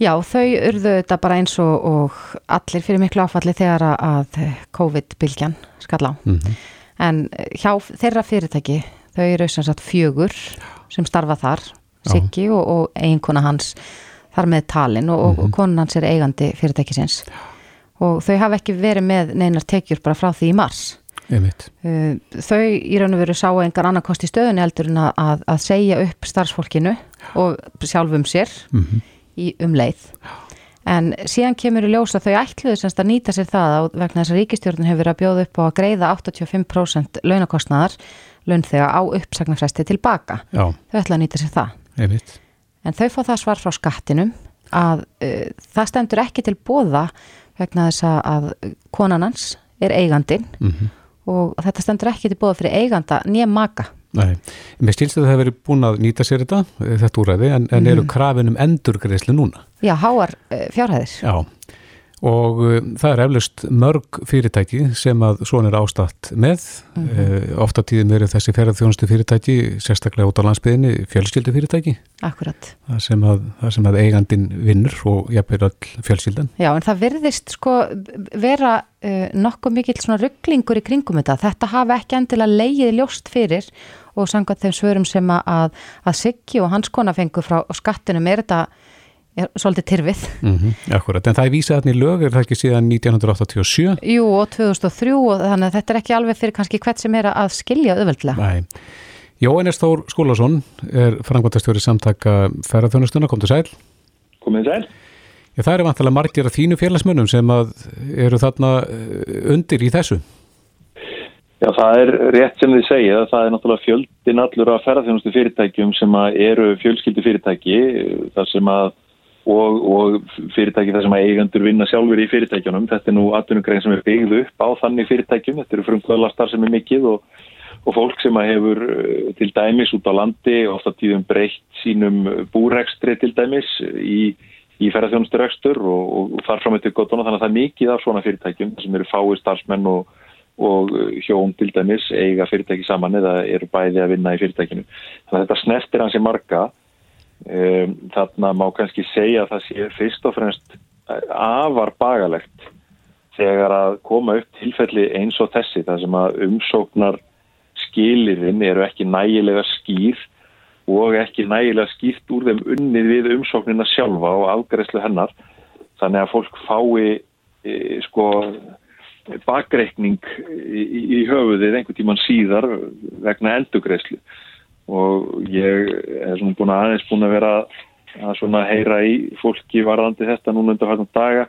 Já, þau urðu þetta bara eins og, og allir fyrir miklu áfalli þegar að- COVID-bylgjan skall á. Mm En hjá þeirra fyrirtæki, þau eru sem sagt fjögur sem starfa þar. Siggi og, og eiginkona hans þar með talin og, Mhm. og konan hans er eigandi fyrirtækisins. Og þau hafa ekki verið með neinar tekjur bara frá því í mars. Einmitt. Uh, Þau í raun og veru sá engar annarkost í stöðunni heldur en að, að, segja upp starfsfólkinu og sjálfum sér Mm í umleið. En síðan kemur í ljós að þau ætluðu semst að nýta sér það á, vegna þess að ríkistjórnin hefur verið að bjóða upp á að greiða 85% launakostnaðar launþega á uppsagnarfresti tilbaka. Já, Þau ætla að nýta sér það. einmitt. En þau fá það svar frá skattinum að uh, það stendur ekki til bóða vegna þess að, konanans er eigandin Mm og þetta stendur ekki til bóða fyrir eiganda nýja maka. Nei, mér stilst að það hefur verið búin að nýta sér þetta, eh, þetta úræði, en, en eru krafin um endurgreðslu núna. Já, háar uh, fjárhæðir. Já, og uh, það er eflust mörg fyrirtæki sem að svona er ástatt með. Mm Mhm. ofta tíðum eru þessi ferðarþjónustu fyrirtæki, sérstaklega út á landsbyðinni, fjölskyldu fyrirtæki, Akkurat. það sem að, það sem að eigandin vinnur og jafnir all fjölskyldan. Já, en það virðist sko vera uh, nokkuð mikill svona rugglingur í kringum þetta. Þetta hafa ekki endilega leiðið ljóst fyrir og samkvæmt þeim svörum sem að, að, Siggi og hans kona fengu frá skattinum er þetta er, svolítið tyrfið. Mm Akkurat, en það er vísað hann í lög, er það ekki síðan 1987? Jú, og 2003 og þannig að þetta er ekki alveg fyrir kannski hvert sem er að skilja auðveldlega. Nei. Jóhannes Þór Skúlason er frangvandastjóri samtaka ferðarþjónustuna, kom til sæl. Komið sæl Já, það eru vantilega margir af þínu félagsmönnum sem að eru þarna eh, undir í þessu. Já, það er rétt sem þið segja, það er náttúrulega fjöldin allur af ferðarþjónustu fyrirtækjum sem að eru fjölskyldu fyrirtæki þar sem að og, og fyrirtæki þar sem að eigendur vinna sjálfur í fyrirtækjunum. Þetta er nú atvinnugrein sem er byggð upp á þannig fyrirtækjum, þetta eru frumkvöðlastar sem er mikið og, og fólk sem að hefur eh, til dæmis út á landi og ofta tíðum breytt sínum búrekstri til dæmis í, í ferðarþjónusturekstur og, og, og þar fram eftir gottuna þannig að það er mikið af svona fyrirtækjum sem eru fáið starfsmenn og og hjón til dæmis eiga fyrirtæki saman eða eru bæði að vinna í fyrirtækinu. Þannig að þetta snertir hansi marga. Um, þarna má kannski segja að það sé fyrst og fremst afar bagalegt þegar að koma upp tilfelli eins og þessi þar sem að umsóknar skilirinn eru ekki nægilega skýr og ekki nægilega skýrt úr þeim unnið við umsóknina sjálfa og afgræslu hennar. Þannig að fólk fái e, sko bakreikning í, í höfuðið einhvern tíman síðar vegna eldugreislu og ég er svona búin að aðeins búin að vera að svona heyra í fólki varðandi þetta núna undir hvernig daga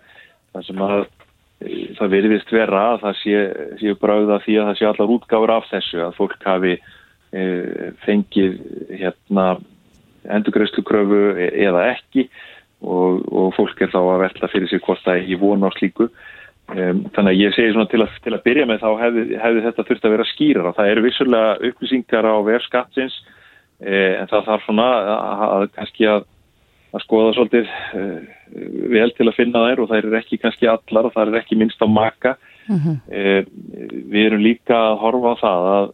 þar sem að e, það veriðist vera að það sé, sé brauða því að það sé allar útgáður af þessu að fólk hafi e, fengið hérna endugreislu kröfu eða ekki. Og, og fólk er þá að velta fyrir sig hvort það er í vonu á slíku Um, þannig að ég segi svona til að, til að byrja með þá hefði, hefði þetta þurft að vera skýrar og það eru vissulega upplýsingar á verðskattsins eh, en það þarf svona að, að kannski að, að skoða svolítið eh, vel til að finna þær og það eru ekki kannski allar og það eru ekki minnst á maka Mm -hmm. eh, við erum líka að horfa á það að,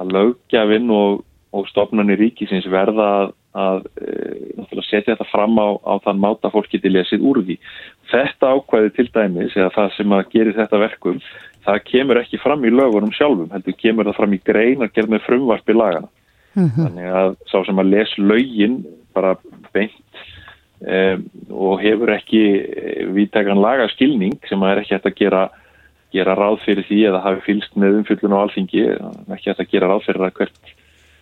að lögjafinn og, og stofnarnir ríkisins verða að, að e, setja þetta fram á, á þann máta fólk geti lesið úr því. Þetta ákvæði til dæmis, eða það sem að gerir þetta verkum, það kemur ekki fram í lögunum sjálfum, heldur kemur það fram í grein að gera með frumvarp í lagana. Mm -hmm. Þannig að sá sem að les lögin bara beint e, og hefur ekki viðtækan lagaskilning sem að er ekki hægt að gera gera ráð fyrir því eða hafi fylst með umfyllun á alþingi, ekki að gera ráð fyrir að hvert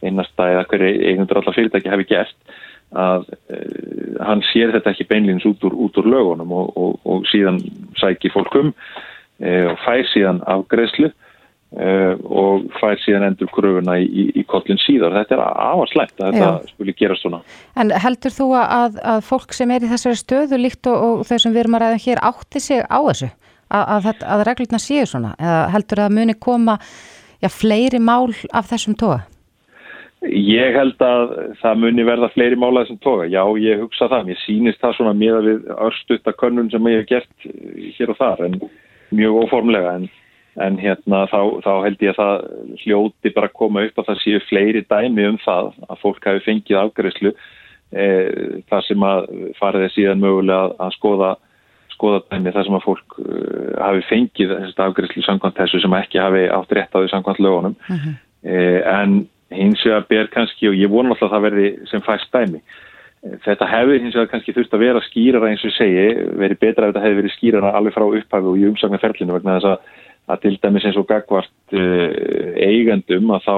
einasta eða hverju eigundur allar fyrirtæki hefði gert að uh, hann sér þetta ekki beinlýns út út úr lögunum og, og, og síðan sækir fólkum uh, og fær síðan afgreðslu uh, og fær síðan endur kröfuna í, í, í kollin síðar. Þetta er áherslægt að þetta Já. skuli gera svona. En heldur þú að, að fólk sem er í þessari stöðu líkt og, og þau sem við erum að ræða hér átti sig á þessu? Að, að, að reglurna séu svona? Eða heldur að muni koma já, fleiri mál af þessum tóa? Ég held að það muni verða fleiri málaði sem toga. Já, ég hugsa það. Mér sýnist það svona miða við örstutta könnun sem ég hef gert eh, hér og þar en mjög óformlega en, en hérna þá, þá held ég að það hljóti bara að koma upp að það séu fleiri dæmi um það að fólk hafi fengið afgærislu e, þar sem að farið er síðan mögulega að, skoða skoða dæmi þar sem að fólk uh, hafi fengið afgærislu samkvæmt þessu sem ekki hafi átt rétt á því samkvæmt lögunum Eh, en hins vegar ber kannski og ég vona alltaf að það verði sem fæst dæmi Eh, þetta hefur hins vegar kannski þurft að vera skýrara eins og ég segi, verið betra ef þetta hefur verið skýrara alveg frá upphafi og í umsagnarferlinu vegna þess að, að til dæmis eins og gagvart uh, eigandum að þá,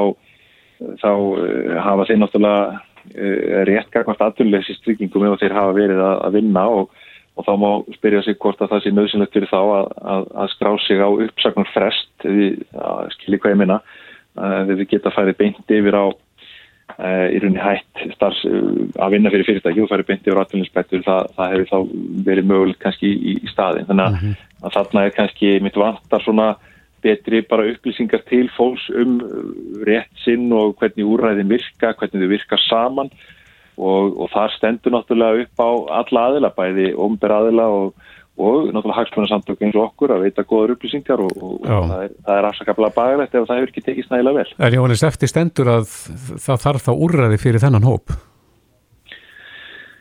þá uh, hafa þeir náttúrulega uh, rétt gagvart aðtunleysi stryggingum ef þeir hafa verið að, að vinna og, og þá má spyrja sig hvort að það sé nöðsynlegt fyrir þá að, að, skrá sig á uppsagnum frest skilji hvað ég minna uh, við geta færið beint yfir á uh, í rauninni hætt starfs, uh, að vinna fyrir fyrirtæki og færið beint yfir atvinninsbættur, það, það hefur þá verið mögulegt kannski í, í staðin þannig að, að þarna er kannski mitt vantar svona betri bara upplýsingar til fólks um rétt sinn og hvernig úrræðin virka, hvernig þau virka saman. Og, og þar stendur náttúrulega upp á alla aðila, bæði omber aðila og, og náttúrulega hagsmunarsamtök eins og okkur að veita góður upplýsingar og, og það er, það er afsakaflega bagalegt ef það hefur ekki tekið snægilega vel. Er Jóhannes eftir stendur að það þarf þá úrræði fyrir þennan hóp?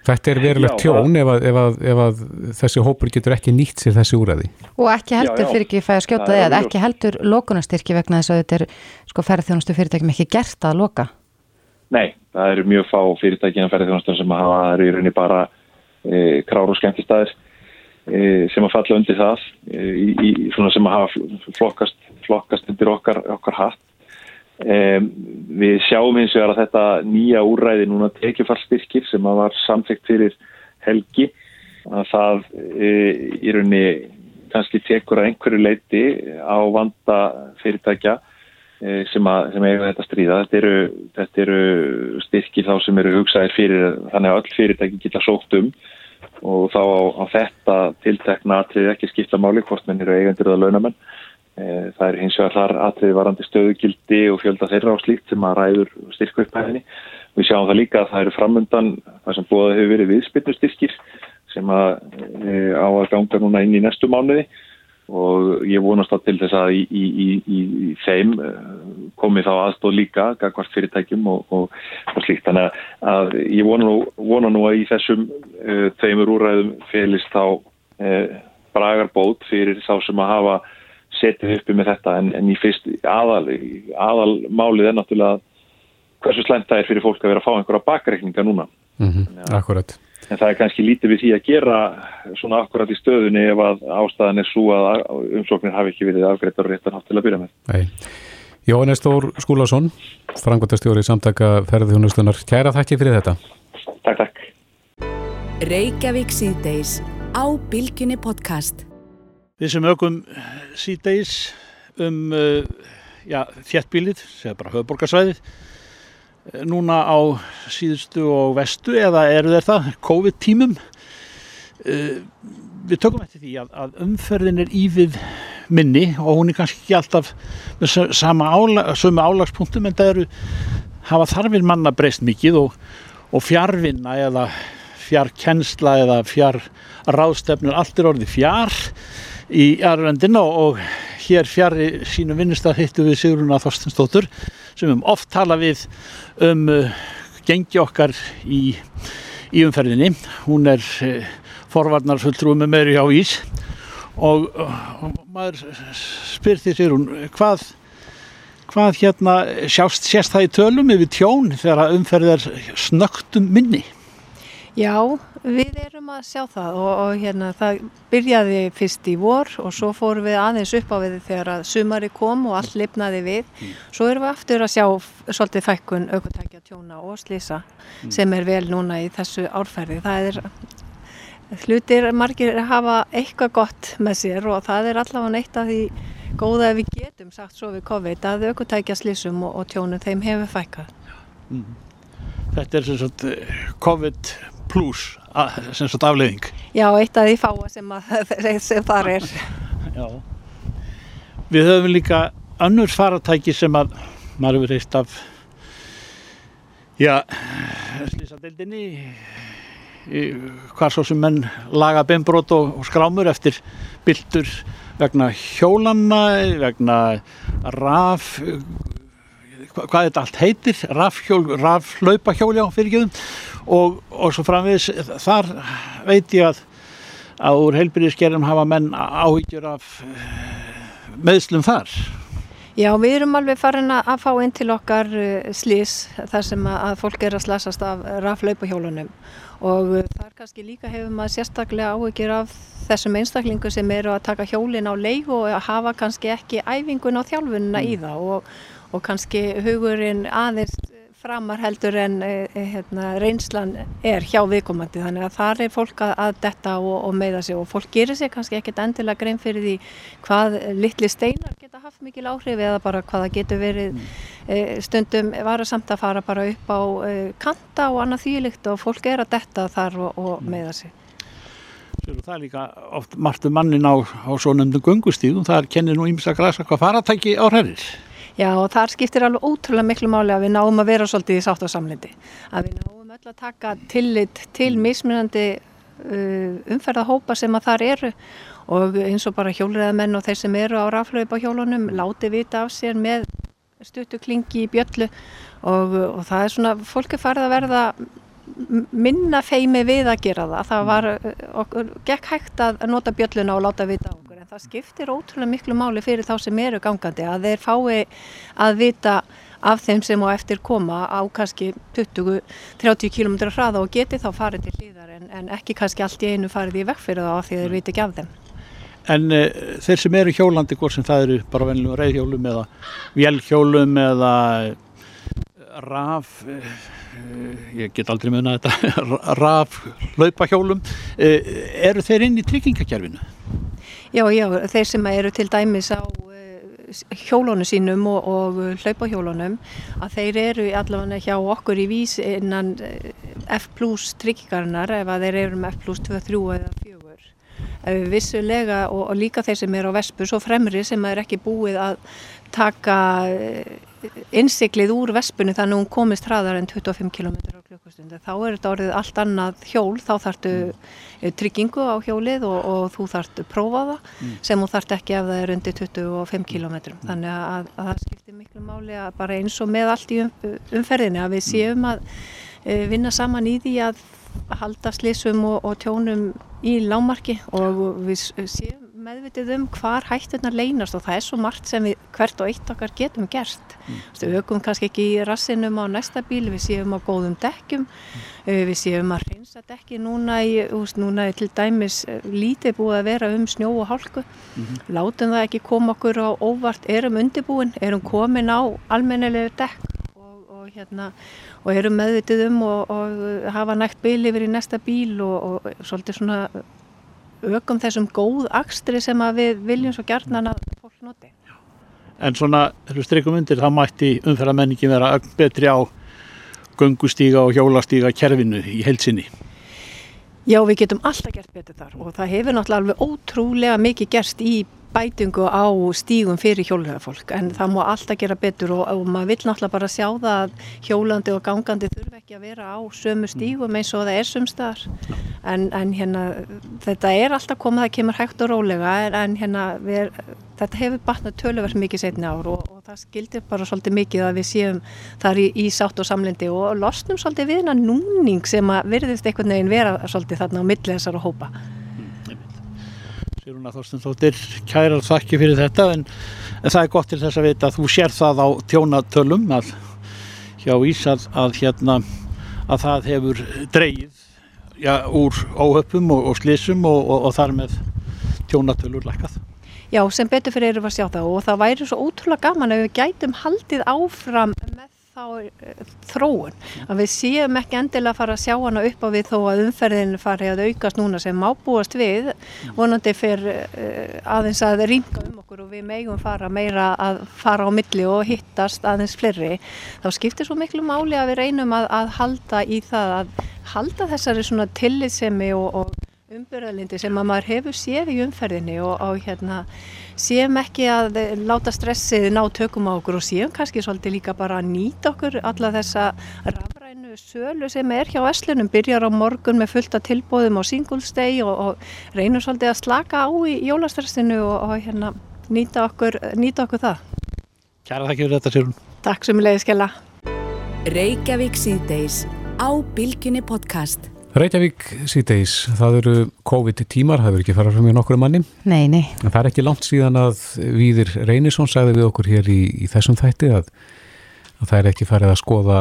Þetta er verulegt tjón ef, að, ef, að, ef að þessi hópur getur ekki nýtt sér þessi úrræði. Og ekki heldur Já, já. fyrir ekki fæða að skjóta Það þig að ekki heldur lókunastyrki vegna þess að þetta er sko ferðþjónustu fyrirtækjum ekki gert að loka. Nei, það eru mjög fá fyrirtæki en ferðarþjónastar sem hafa það eru í rauninni bara e, krár og skemmtistæðir sem að falla undir það e, í, í, sem að hafa flokkast, flokkast undir okkar, okkar hatt. E, við sjáum hins vegar að þetta nýja úrræði núna tekjufallstyrkir sem að var samþykkt fyrir helgi að það e, í rauninni kannski tekur að einhverju leiti á vanda fyrirtækja eh, sem, að, sem eiga þetta stríða. Þetta eru, þetta eru styrkir þá sem eru hugsaðir fyrir þannig að öll fyrirtæki geta sótt um og þá á, á þetta tiltekna atrið ekki skipta máli hvort menn eru eigendur eða launamenn. Eh, Það er hins vegar þar atrið varandi stöðugildi og fjölda þeirra á slíkt sem að ræður styrku upphæðinni. Við sjáum það líka að það eru framundan það sem búið hefur verið viðspilnustyrkir sem að e, á að ganga núna inn í næstu mánuði og ég vonast þá til þess að í, í, í, í þeim eh, komi þá aðstóð líka gagvart fyrirtækjum og, og, og slíkt. Þannig að, ég vona nú, vona nú að í þessum uh, tveimur úræðum félist þá uh, bragarbót fyrir þá sem að hafa setið uppi með þetta. En, en í fyrst aðal, aðal málið er náttúrulega hversu slæmt það er fyrir fólk að vera að fá einhverja bakreikninga núna. Mm Akkurat. En það er kannski lítið við því að gera svona akkurat í stöðunni ef að ástæðan er svo að umsóknir hafi ekki verið afgreitar og réttar hátt til að byrja með. Nei. Jóhannes Þór Skúlason, frangotastjóri samtaka ferðhjónustunar. Kæra þakki fyrir þetta. Takk, takk. Reykjavík síðdeis á Bilginni podcast. Við sem ökum síðdeis um uh, já, þéttbílið, segja bara höfuborgarsvæðið, eh, núna á síðustu og vestu eða eru þeir það, COVID-tímum. Uh, við tökum eftir því að, að umferðin er ívið minni og hún er kannski ekki alltaf með sama ála, sömu álagspunktum en það eru hafa þarfir manna breyst mikið og, og fjárvinna eða fjarkensla eða fjár ráðstefnur, allt er orðið fjár í Arlöndin og, og hér fjari sínum vinnustaf hittu við Sigruna Þorstensdóttur sem um oft tala við um uh, gengi okkar í, í umferðinni. Hún er uh, forvarnarfulltrúi með meiri á ís og, og maður spyr því Sigrun, hvað hvað hérna sjást sést það í tölum yfir tjón þegar umferð er snögtum minni? Já, við erum að sjá það og, og hérna það byrjaði fyrst í vor og svo fórum við aðeins upp á við þegar að sumari kom og allt lifnaði við. Mm. Svo erum við aftur að sjá svolítið fækkun aukvöntækja tjóna og slísa mm. sem er vel núna í þessu árferði. Það er hlutir margir að hafa eitthvað gott með sér og það er allavega neitt að því góða ef við getum sagt svo við COVID að aukvöntækja slísum og, og tjónu þeim hefur fækkað. Mm. Þetta er svona eh, COVID-19 pluss sem svo dafleðing Já, eitt af því fáa sem, sem það er. Já. Við höfum líka annur faratæki sem að maður hefur heilt af já slísadeildinni hvar svo sem menn laga beinbrót og, og skrámur eftir bildur vegna hjólanna vegna raf hvað þetta allt heitir rafhjól, raflaupahjól já, fyrirgeðum og, og svo framvegis þar veit ég að að úr heilbyrðiskerðum hafa menn áhyggjur af meðslum þar. Já, við erum alveg farin að fá inn til okkar slís þar sem að fólk er að slasast af raflaupahjólunum og þar kannski líka hefur maður sérstaklega áhyggjur af þessum einstaklingu sem eru að taka hjólin á leik og hafa kannski ekki æfingun á þjálfununa mm. í það og, og kannski hugurinn aðeins framar heldur en e, hérna, reynslan er hjá viðkomandi þannig að þar er fólk að, að detta og, og meða sig og fólk gerir sig kannski ekkert endilega grein fyrir því hvað litli steinar geta haft mikil áhrif eða bara hvaða getur verið mm. e, stundum vara samt að fara bara upp á kanta og annað þýlikt og fólk er að detta þar og, og mm. meða sig. Það er líka oft margt um mannin á, á svo nefndum gungustíðum, það kennir nú ímsa græsa hvað faratæki á hrerir. Já og þar skiptir alveg ótrúlega miklu máli að við náum að vera svolítið í sátt og samlindi. Að við náum öll að taka tillit til mismunandi uh, umferðahópa sem að þar eru og eins og bara hjólriðamenn og þeir sem eru á raflaupa hjólunum láti vita af sér með stuttuklingi í bjöllu og, og það er svona, fólk er farið að verða minna feimi við að gera það. Það var okkur, gekk hægt að nota bjölluna og láta vita á okkur það skiptir ótrúlega miklu máli fyrir þá sem eru gangandi að þeir fái að vita af þeim sem á eftir koma á kannski 20-30 km hraða og geti þá farið til hlýðar en, en ekki kannski allt í einu farið í vegfyrir þá af því þeir viti ekki af þeim. En uh, þeir sem eru hjólandi, hvort sem það eru bara vennilega reyðhjólum eða vélhjólum eða raf... Uh, Eh, ég get aldrei munið þetta raf laupahjólum eh, eru þeir inn í tryggingakerfinu? Já, já, þeir sem eru til dæmis á eh, hjólónu sínum og, og hlaupahjólónum að þeir eru allavega hjá okkur í vís innan F plus tryggingarinnar ef að þeir eru með F plus 2, 3 eða 4 vissulega og, og líka þeir sem eru á Vespu svo fremri sem er ekki búið að taka innsiklið úr vespunni þannig að hún komist hraðar en 25 km á klukkustundu. Þá er þetta orðið allt annað hjól, þá þartu mm. tryggingu á hjólið og, og þú þartu prófaða mm. sem þú þart ekki ef það er undir 25 km. Mm. Þannig að, að það skiptir miklu máli að bara eins og með allt í um, umferðinni að við séum að e, vinna saman í því að halda slísum og, og tjónum í lámarki og við séum meðvitið um hvar hættunar leynast og það er svo margt sem við hvert og eitt okkar getum gert. Mm. Við aukum kannski ekki í rassinum á næsta bíl, við séum á góðum dekkjum, mm. við séum að reynsa dekki núna í, úst, núna til dæmis eh, lítið búið að vera um snjó og hálku. Mm -hmm. Látum það ekki koma okkur á óvart, erum undirbúin, erum komin á almennilegu dekk og, og, hérna, og erum meðvitið um og, og hafa nægt bíl yfir í næsta bíl og svolítið svona aukum þessum góð akstri sem við viljum svo gjarnan að fólk noti. En svona, þegar við streikum undir, þá mætti umferðamenningi vera betri á göngustíga og hjólastíga kerfinu í heilsinni. Já, við getum alltaf gert betur þar og það hefur náttúrulega alveg ótrúlega mikið gerst í bætingu á stígum fyrir hjólhjöfafólk en það má alltaf gera betur og, og maður vil náttúrulega bara sjá það að hjólandi og gangandi þurfa ekki að vera á sömu stígum eins og það er sumstaðar en, en hérna þetta er alltaf komið að kemur hægt og rólega en hérna við, þetta hefur batnað tölverð mikið setni ár og, og það skildir bara svolítið mikið að við séum þar í, í sátt og samlendi og losnum svolítið við hennar núning sem að verðist einhvern veginn vera svolítið þarna á milli þessar og hópa Séruna Þorstensdóttir, kærar þakki fyrir þetta en, en það er gott til þess að vita að þú sér það á tjónatölum að hjá Ísað að hérna að það hefur dreyið já, úr óhöpum og, og slissum og, og, og þar með tjónatölur lækkað. Já, sem betur fyrir við að sjá það og það væri svo ótrúlega gaman ef við gætum haldið áfram með þá uh, þróun. Að við séum ekki endilega að fara að sjá hana upp á við þó að umferðin fari að aukast núna sem má búast við. Vonandi fyrir uh, aðeins að rýmka um okkur og við megum fara meira að fara á milli og hittast aðeins fleiri. Þá skiptir svo miklu máli að við reynum að, að halda í það að halda þessari svona tillitsemi og, og umbyrðalindi sem að maður hefur séð í umferðinni og, og hérna séum ekki að láta stressið ná tökum á okkur og séum kannski svolítið líka bara að nýta okkur alla þessa rafrænu sölu sem er hjá Eslunum, byrjar á morgun með fullta tilbóðum á Singles Day og, og reynum svolítið að slaka á í jólastressinu og, og hérna nýta okkur, nýta okkur það. Kæra þakki fyrir þetta Sérun. Takk sem leiði skella. Reykjavík síðdeis á Bilginni podcast. Reykjavík síðdeis, það eru COVID-tímar, það verður ekki farað frá mjög nokkru manni. Nei, nei. En það er ekki langt síðan að Víðir Reynisson sagði við okkur hér í, í þessum þætti að, að það er ekki farið að skoða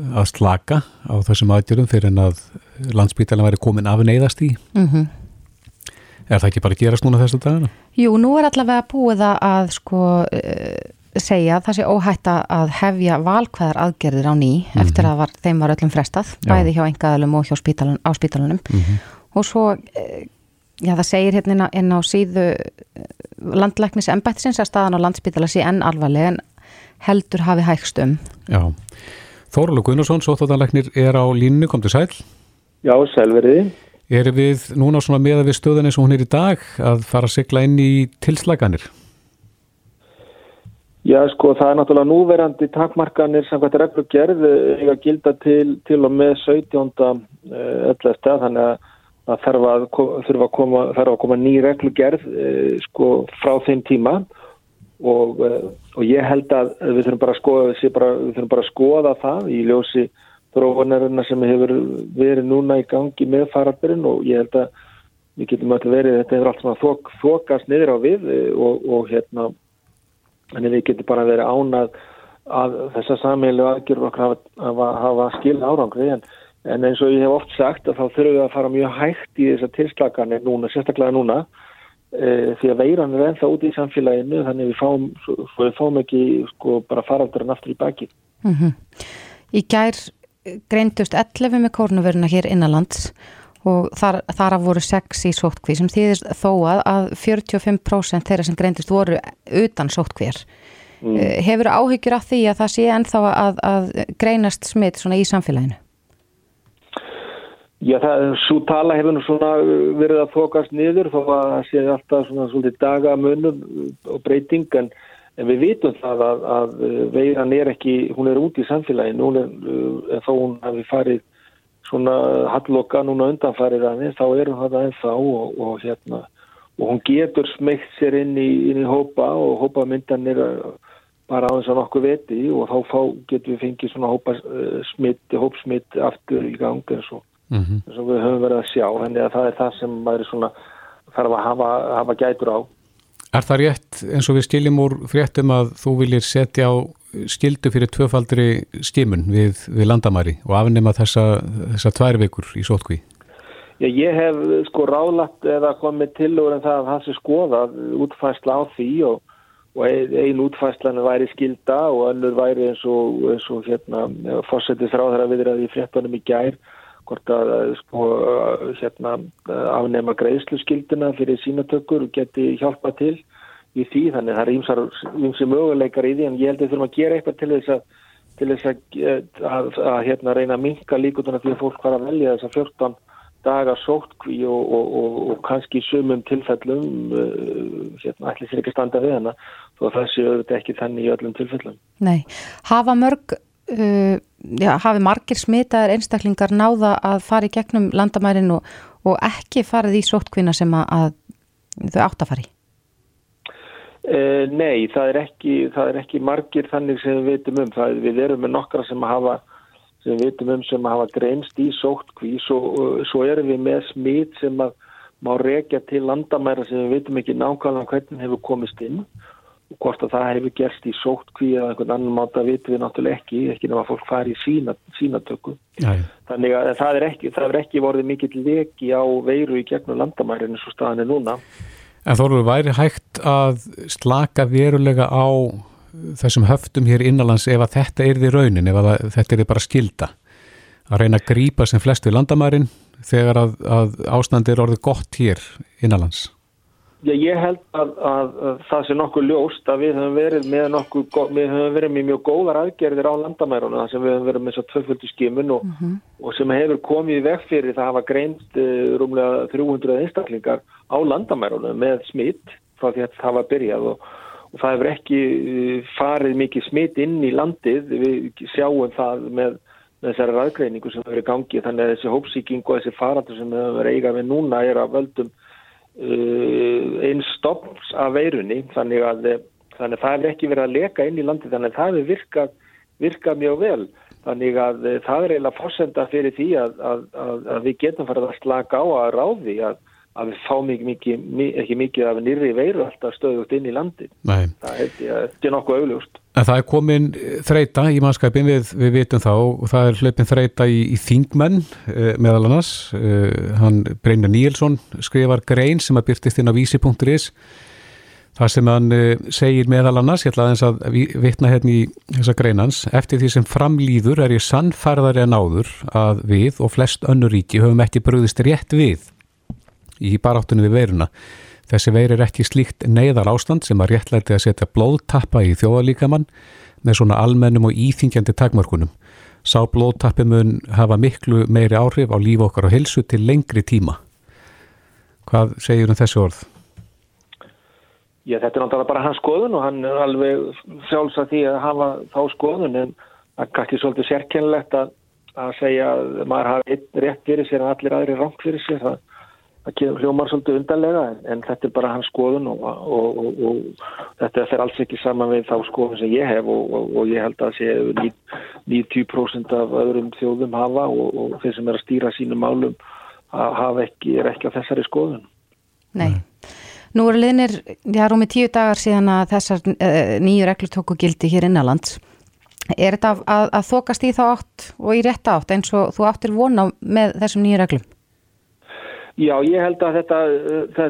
að slaka á þessum aðgjörum fyrir en að landsbytjarna væri komin af neyðast í. Mm -hmm. Er það ekki bara að gerast núna þessu dagana? Jú, nú er allavega búið að sko uh, segja að það sé óhætt að hefja valkvæðar aðgerðir á ný mm -hmm. eftir að var, þeim var öllum frestað, já. bæði hjá engaðalum og hjá spítalun, á spítalunum mm -hmm. og svo, já það segir hérna inn á síðu landlæknis embættisins að staðan á landspítala sé enn alvarlega en heldur hafi hægst um. Já, Þóruldur Gunnarsson, sóttáðanlæknir er á línu, kom til sæl. Já, sælveriði. Er við núna svona meða við stöðun eins og hún er í dag að fara að sigla inn í tilslaganir? Já, sko, það er náttúrulega núverandi takmarkanir sem þetta reglugerð eiga að gilda til, til og með 17. öllu stað, þannig að það þarf að, þarf að koma, að koma ný reglugerð sko, frá þeim tíma og, og ég held að við þurfum bara að skoða, bara, þurfum bara að skoða það í ljósi þróunarina sem hefur verið núna í gangi með farabyrjun og ég held að við getum alltaf verið, þetta hefur allt svona þok, þokast niður á við og, og hérna Þannig við getum bara verið ánað að þessa samheilu aðgjörur okkar hafa, hafa, hafa skil árangri en, en eins og ég hef oft sagt að þá þurfum við að fara mjög hægt í þessar tilslaganir núna, sérstaklega núna e, því að veiran er ennþá út í samfélaginu þannig við fáum, við fáum ekki sko bara faraldurinn aftur í baki. Mm -hmm. Í gær greindust 11 með kórnuvöruna hér innanlands og þar, þar að voru sex í sótkví sem þýðist þó að, að 45% þeirra sem greindist voru utan sótkvér. Mm. Eh, hefur áhyggjur af því að það sé ennþá að, að greinast smitt svona í samfélaginu? Já, það, svo tala hefur nú svona verið að þokast niður þó að það sé alltaf svona svolítið dagamunum og breyting en, en við vitum það að, að veiran er ekki, hún er út í samfélaginu, er, þó hún hafi farið svona halloka núna undanfærið aðeins, þá er hún þetta ennþá og, og hérna og hún getur smegt sér inn í, inn í hópa og hópa myndanir bara á þess að nokkuð veti og þá fá, getur við fengið svona hópa uh, smitt, hópsmitt aftur í gang eins og, mm -hmm. eins og við höfum verið að sjá, henni að það er það sem maður svona þarf að hafa, hafa gætur á. Er það rétt eins og við skiljum úr fréttum að þú viljir setja á skildu fyrir tvöfaldri skimun við, við landamæri og afnema þessa, þessa tvær vikur í sótkví? Já, ég hef sko ráðlagt eða komið til úr en það að það sé skoðað útfæsla á því og, og ein útfæslan væri skilda og önnur væri eins og, eins og hérna, fórsetið frá þeirra viðraði í fréttunum í gær hvort að sko, hérna, afnema greiðslu skilduna fyrir sínatökur og geti hjálpa til í því þannig það er ímsar, ímsar möguleikar í því en ég held að við þurfum að gera eitthvað til þess að til þess að, að, að, að hérna, reyna að minka því að fólk var að velja þess að 14 dagar sótkví og, og, og, og kannski sumum tilfellum uh, hérna, ætli sér ekki standa við hana þó að séu auðvitað ekki þannig í öllum tilfellum. Nei, hafa mörg uh, já, hafi margir smitaðar einstaklingar náða að fara í gegnum landamærin og ekki farið í sótkvína sem að þau átt að fara í? Uh, nei, það er, ekki, það er ekki margir þannig sem við veitum um. Það, við erum með nokkra sem, hafa, sem við veitum um sem hafa greinst í sóttkví svo, svo erum við með smít sem að má rekja til landamæra sem við veitum ekki nákvæmlega hvernig hefur komist inn og hvort að það hefur gerst í sóttkví eða einhvern annan máta veitum við náttúrulega ekki, ekki nema fólk fari í sína, sínatöku. Þannig að það er ekki, það er ekki vorið mikill leki á veiru í gegnum landamærinu svo staðan er núna. En eru væri hægt að slaka verulega á þessum höftum hér innanlands ef að þetta er því raunin, ef að þetta er bara skilda að reyna að grýpa sem flest við landamærin þegar að, að ástandi er orðið gott hér innanlands? Ég held að, að, að það sé nokkuð ljóst að við höfum verið með nokkuð, við höfum verið með mjög góðar aðgerðir á landamæruna þar sem við höfum verið með svo tvöföldu skimun og, mm -hmm. og sem hefur komið í veg fyrir það hafa greint uh, rúmlega 300 einstaklingar á landamæruna með smitt frá því að það var byrjað og, og það hefur ekki uh, farið mikið smitt inn í landið, við sjáum það með með þessari ræðgreiningu sem hefur í gangi þannig að þessi hópsíking og þessi farandur sem hefur verið eiga við núna er að völdum einn stopps af veirunni þannig að, þannig að það hefur ekki verið að leka inn í landi þannig að það hefur virkað, virkað mjög vel. Þannig að það er eiginlega fórsenda fyrir því að, að, að við getum farið að slaka á að ráði að að við fáum ekki mikið, ekki mikið af nýri veiru alltaf stöðugt inn í landi Nei. það held ég að þetta er nokkuð auðljóst En það er komin þreita í mannskapin við, við vitum þá og það er hlipin þreita í, í Þingmenn eh, meðal annars. Eh, hann Brynjar Níelsson skrifar grein sem að byrtist inn á vísi.is það sem hann eh, segir meðal annars, ég ætla aðeins að vitna hérna í þessa greinans, eftir því sem framlýður er ég sannfærðari að náður að við og flest önnur ríki höfum ekki bröðist rétt við í baráttunum við veiruna. Þessi veir er ekki slíkt neyðar ástand sem að réttlæti að setja blóðtappa í þjóðalíkamann með svona almennum og íþingjandi takmörkunum. Sá blóðtappi mun hafa miklu meiri áhrif á líf okkar og helsu til lengri tíma. Hvað segir um þessu orð? Já, þetta er náttúrulega bara hans skoðun og hann er alveg sjálfs að því að hafa þá skoðun en það er kannski svolítið sérkennlegt að, að segja að maður hafi rétt fyrir sér en allir aðri rangt fyrir sér. Það það hljómar svolítið undarlega en, en þetta er bara hans skoðun og, og, og, og þetta fer alls ekki saman við þá skoðun sem ég hef og ég held að sé 90% af öðrum þjóðum hafa og þeir sem er að stýra sínum málum hafa ekki, er ekki á þessari skoðun. Nei. Nú eru liðnir, já, rúmið tíu dagar síðan að þessar uh, nýju reglur tóku gildi hér innanlands. Er þetta að, að, að þokast í þá átt og í rétt átt eins og þú áttir vona með þessum nýju reglum? Já, ég held að þetta,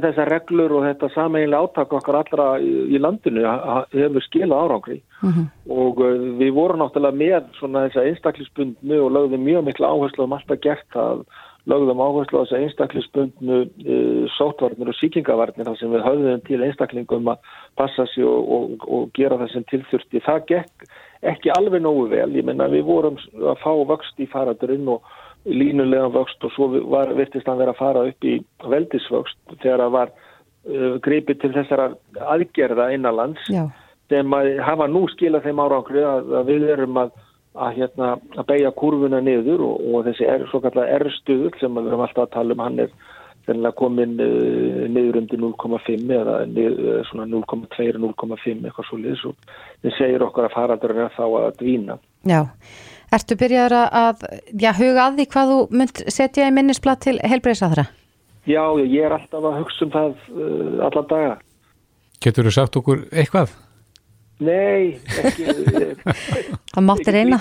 þessar reglur og þetta sameinlega áttak okkar allra í landinu hefur skila árangri mm -hmm. og uh, við vorum náttúrulega með svona þessa einstaklisbundnu og lögðum mjög miklu áherslu um alltaf gert að lögðum áherslu á þessa einstaklisbundnu uh, sótvarnir og síkingavarnir þar sem við höfðum til einstaklingum að passa sér og, og, og gera þessum tilþurfti. Það gekk ekki alveg nógu vel, ég menna við vorum að fá vöxt í faradurinn og línulegan vöxt og svo var, virtist hann vera að fara upp í veldisvöxt þegar það var uh, gripið til þessara aðgerða innanlands Já. sem að hafa nú skilað þeim árangri að, að við erum að, að, hérna, að beigja kurvuna niður og, og þessi er svo kallar R-stuður sem við erum alltaf að tala um hann er komin uh, niður undir 0,5 eða niður, svona 0,2-0,5 eitthvað svo liðs og það segir okkar að faraldur er þá að dvína. Já. Ertu byrjar að já, huga að því hvað þú mynd setja í minnisblad til helbreyðsadra? Já, ég er alltaf að hugsa um það uh, allan daga. Getur þú sagt okkur eitthvað? Nei, ekki. það mátti reyna?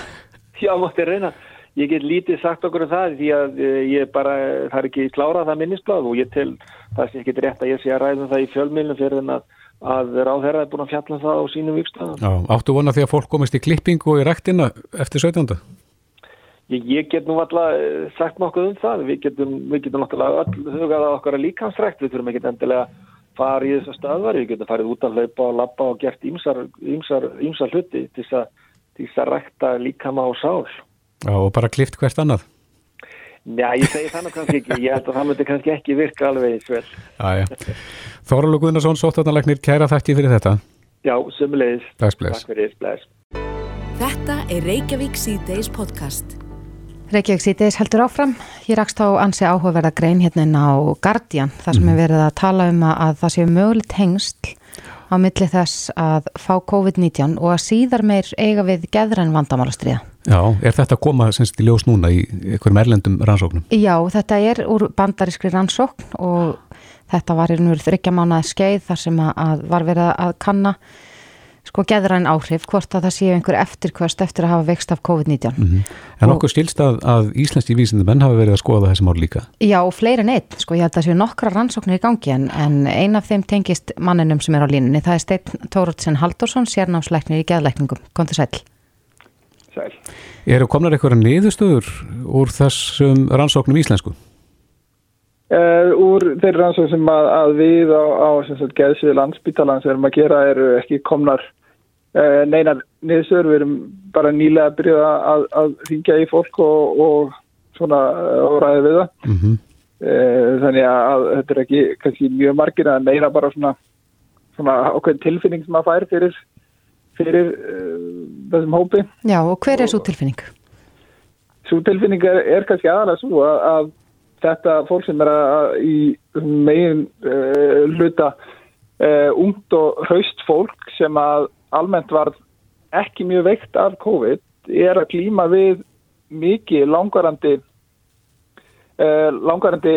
Já, mátti reyna. Ég get lítið sagt okkur um það því að uh, ég bara, það er ekki klárað það minnisblad og ég tel það sem ég get rétt að ég sé að ræðum það í fjölmilnum fyrir en að að ráðherra er búin að fjalla um það á sínum vikstæðan. Áttu vona því að fólk komist í klippingu og í rættina eftir 17. Ég, ég get nú alltaf eh, sagt nokkuð um það. Við getum, við getum náttúrulega öll hugað að okkar að líkansrækt. Við þurfum ekki endilega farið í þessar stöðvar. Við getum farið út að hlaupa og lappa og gert ímsar, ímsar, ímsar hluti til þess að rækta líkama og sál. Já, og bara klift hvert annað. Já, ég segi þannig kannski ekki. Ég held að það myndi kannski ekki virka alveg eins vel. Já, já. Þóralu Guðnarsson, sóttarnalegnir, kæra þætti fyrir þetta. Já, sömulegis. Takk fyrir. Bless. Þetta er Reykjavík C-Days podcast. Reykjavík C-Days heldur áfram. Ég rakst á ansi áhugaverða grein hérna á Guardian, þar sem mm. er verið að tala um að það séu mögulegt hengst á milli þess að fá COVID-19 og að síðar meir eiga við geðræn vandamálastriða. Já, er þetta að koma semst í ljós núna í einhverjum erlendum rannsóknum? Já, þetta er úr bandarískri rannsókn og þetta var í nú þryggja mánuði skeið þar sem að var verið að kanna sko geðræn áhrif, hvort að það séu einhver eftirkvöst eftir að hafa vext af COVID-19. Mm -hmm. En okkur stilst að, að íslenski vísindumenn hafa verið að skoða þessi mál líka? Já, fleiri neitt, sko ég held að það séu nokkra rannsóknir í gangi en, en ein af þeim tengist manninum sem er á línunni, það er Steinn Tórótsen Haldursson, sérnámsleiknir í geðleikningum. Kom til sæl. Sæl. Eru komnar eitthvað niðurstöður úr þessum rannsóknum íslensku? Uh, úr þeirri rannsókn sem að, að við á, á geðsvið landsbytalans erum að gera eru ekki komnar uh, neinar niðurstöður, við erum bara nýlega að byrja að, að ringja í fólk og, og svona og ræði við það mm -hmm. uh, þannig að þetta er ekki kannski mjög margir að meira bara svona, svona okkur tilfinning sem að fær fyrir, fyrir þessum hópi Já og hver er svo tilfinning? Svo tilfinning er, er kannski aðalega svo að, að þetta fólk sem er að í megin uh, hluta uh, ungt og hraust fólk sem að almennt var ekki mjög veikt af COVID er að klíma við mikið langarandi uh, langarandi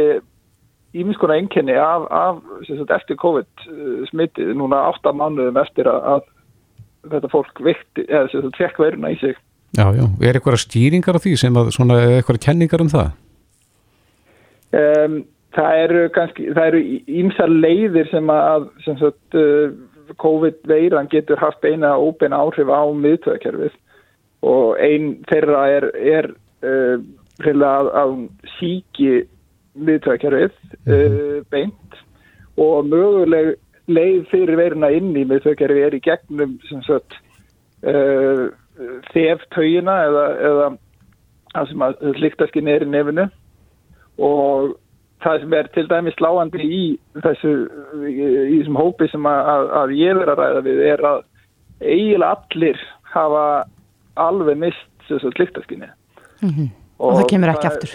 íminnskona einkenni af, af sagt, eftir COVID smittið núna 8 mánuðum eftir að, að þetta fólk veikt eða tvekk veruna í sig Já, já, er eitthvað stýringar á því sem að svona, eitthvað kenningar um það? Um, það eru kannski, það eru ímsar leiðir sem að sem sagt, uh, COVID-veiran getur haft eina óbeina áhrif á miðtöðakerfið og einn þeirra er, er uh, að, að síki miðtöðakerfið uh, beint. Og möguleg leið fyrir veiruna inn í miðtöðakerfið er í gegnum sagt, uh, þeftögina eða, eða það sem að líktaskin er í nefnu og það sem er til dæmis sláandi í þessu í þessum hópi sem að, að ég verið að ræða við er að eiginlega allir hafa alveg mist þessu sliktaskinni mm -hmm. og, og það kemur ekki aftur.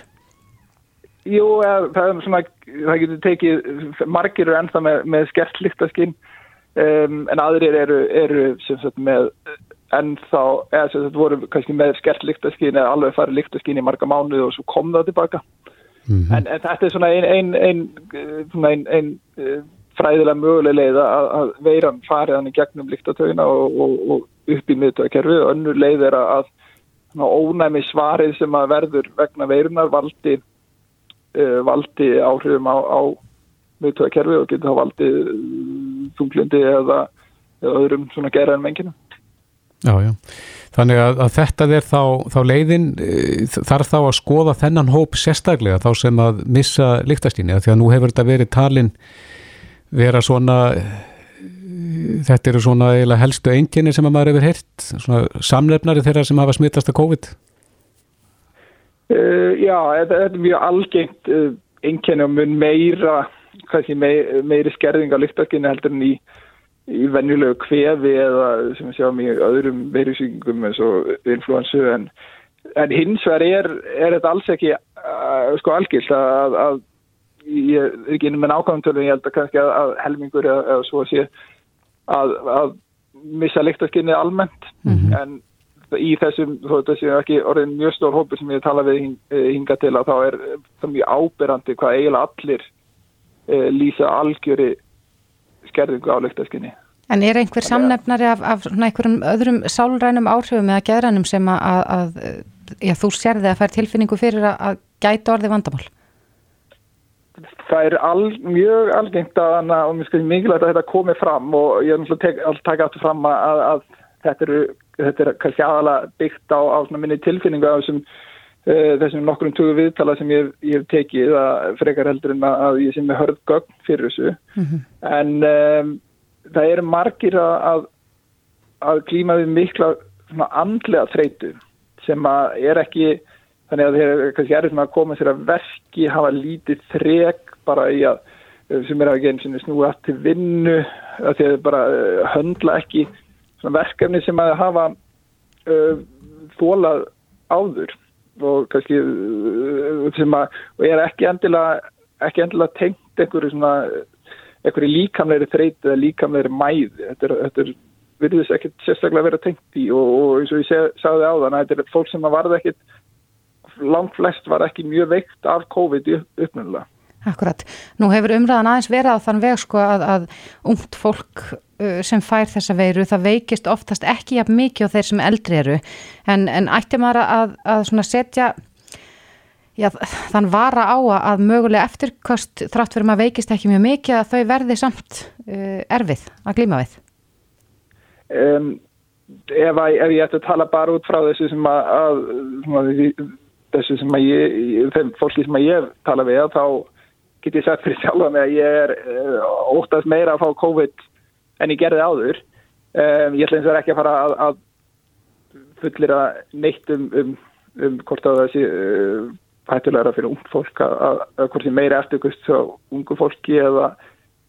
Jú, það er svona það getur tekið margir eru ennþá með, með skert sliktaskinn um, en aðrir eru, eru sagt, með ennþá eða sem þetta voru kannski með skert sliktaskinn eða alveg farið sliktaskinn í marga mánuð og svo kom það tilbaka Mm -hmm. en, en þetta er svona einn ein, ein, ein, ein fræðilega möguleg leið að, að veiran farið hann í gegnum líktatögina og, og, og upp í miðtöðakerfi og önnur leið er að, ónæmi svarið sem að verður vegna veirunar valdi, uh, valdi áhrifum á, á miðtöðakerfi og getur þá valdi þunglindi eða, eða öðrum svona geraðan mengina. Já, já. Þannig að, að þetta er þá, þá leiðin þarf þá að skoða þennan hóp sérstaklega þá sem að missa líktastíni því að nú hefur þetta verið talin vera svona þetta eru svona eiginlega helstu enginni sem að maður hefur heyrt svona samlefnari þeirra sem hafa smittast að COVID uh, Já, þetta er mjög algengt enginni og mun meira meiri, meiri skerðing á líktastíni heldur en í í venjulegu kvefi eða sem við sjáum í öðrum veirusýkingum eins og influensu en, en hins vegar er, er þetta alls ekki uh, sko algilt að, að ég er ekki inn með nákvæmtölu ég held að kannski að, að helmingur eða, eða svo sé að, að missa líktaskinni almennt mm -hmm. en í þessum þó þetta sé ekki orðin mjög stór hópi sem ég tala við hing, hinga til að þá er það mjög ábyrrandi hvað eiginlega allir uh, lýsa algjöri skerðingu á lyktaskinni. En er einhver samnefnari af, af einhverjum öðrum sálrænum áhrifum eða geðrænum sem að, að, að já, þú sérði að fær tilfinningu fyrir að, að gæta orði vandamál? Það er al, mjög algengt að hana og mjög mikilvægt að þetta komi fram og ég er náttúrulega að taka aftur fram að þetta, eru, þetta er kannski aðalega byggt á, á minni tilfinningu af þessum þessum nokkrum tugu viðtala sem ég, ég hef tekið að frekar heldur en að ég sem er hörð gögn fyrir þessu mm -hmm. en um, það eru margir að, að klíma við mikla andlega þreytu sem að er ekki þannig að þeir kannski er að koma sér að verki hafa lítið þrek bara í að sem er að genið sinni snúið aftur til vinnu að þeir bara uh, höndla ekki verkefni sem að hafa uh, þólað áður og kannski uh, sem að er ekki endilega ekki endilega tengt einhverju svona einhverju líkamleiri þreyt eða líkamleiri mæð þetta er, þetta er virðist ekki sérstaklega vera tengt í og, og eins og ég sagði á þann að þetta er fólk sem að varða ekkit langt flest var ekki mjög veikt af COVID uppnumlega. Akkurat. Nú hefur umræðan aðeins verið á þann veg sko að, að ungt fólk uh, sem fær þessa veiru það veikist oftast ekki jafn mikið á þeir sem eldri eru en, en ætti maður að, að setja já, þann vara á að mögulega eftirkost þrátt fyrir maður veikist ekki mjög mikið að þau verði samt uh, erfið að glíma við? Um, ef, að, ef ég ætti að tala bara út frá þessu sem að, að þessu sem að ég, þeim fólki sem að ég tala við þá get ég sagt fyrir sjálfa mig að ég er uh, óttast meira að fá COVID en ég gerði áður. Um, ég ætla eins og ekki að fara að, að fullir að neitt um, um, um hvort að það sé uh, hættulegra fyrir ung fólk að, að, að hvort sé meira eftirkust svo ungu fólki eða,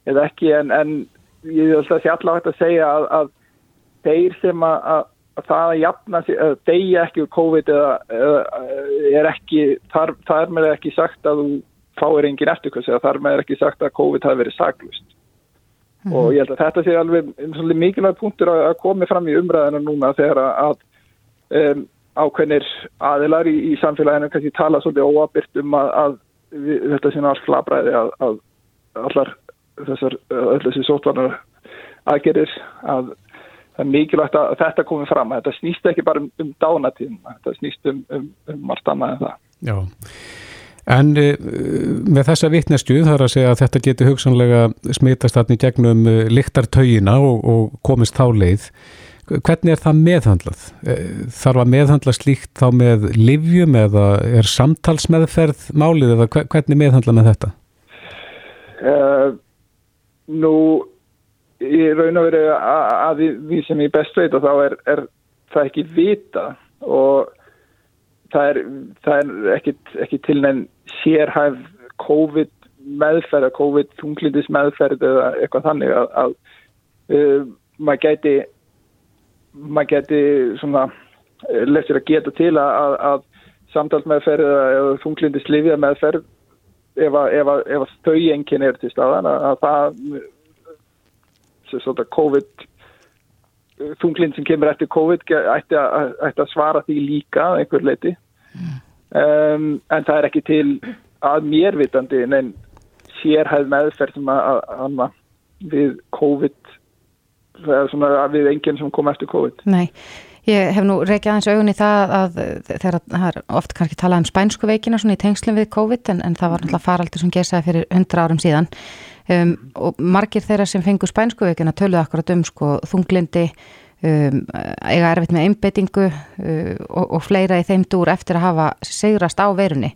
eða ekki en, en ég ætla að sé allavega að segja að þeir sem að það að jafna að deyja ekki úr COVID eða, eða er ekki, þar, það er með ekki sagt að þú fáir engin eftirkvæmst eða þar með er ekki sagt að COVID hafi verið saglust mm -hmm. og ég held að þetta sé alveg mikilvæg punktur að, komi fram í umræðinu núna þegar að um, ákveðnir aðilar í, í samfélaginu kannski tala svolítið óabyrt um að, að við, þetta sé náttúrulega flabræði að, að allar þessar öll þessi sótvarnar aðgerir að það er mikilvægt að þetta komi fram þetta snýst ekki bara um, um dánatíðum þetta snýst um, um, um margt annað en það Já En uh, með þessa vittnestu þarf að segja að þetta getur hugsanlega smitast í gegnum uh, liktartaugina og, og komist þá leið. Hvernig er það meðhandlað? Uh, þarf að meðhandla slíkt þá með livjum eða er samtalsmeðferð málið eða hvernig meðhandla með þetta? Nú, ég raun og verið að, að við sem ég best veit og þá er, er það ekki vita og það er, það er ekki, ekki til nefn sérhæf COVID meðferð, COVID þunglindis meðferð eða eitthvað þannig að, að uh, maður gæti maður gæti svona uh, lefðir að geta til að, að samtalsmeðferð eða þunglindis lifið meðferð ef að, þau enginn er til staðan að það COVID þunglind sem kemur eftir COVID ætti að, ætti að svara því líka einhver leiti mm. um, en það er ekki til að mér vitandi en sérhæð meðferð sem að, að, að við COVID við enginn sem kom eftir COVID Nei, ég hef nú reykjað aðeins augun í það að þegar það er oft kannski talað um spænsku veikina svona í tengslum við COVID en, en það var náttúrulega faraldur sem gesaði fyrir 100 árum síðan um, og margir þeirra sem fengur spænsku veikina töluðu akkurat um sko þunglindi um, eiga erfitt með einbeitingu uh, og, og fleira í þeim dúr eftir að hafa sigrast á verunni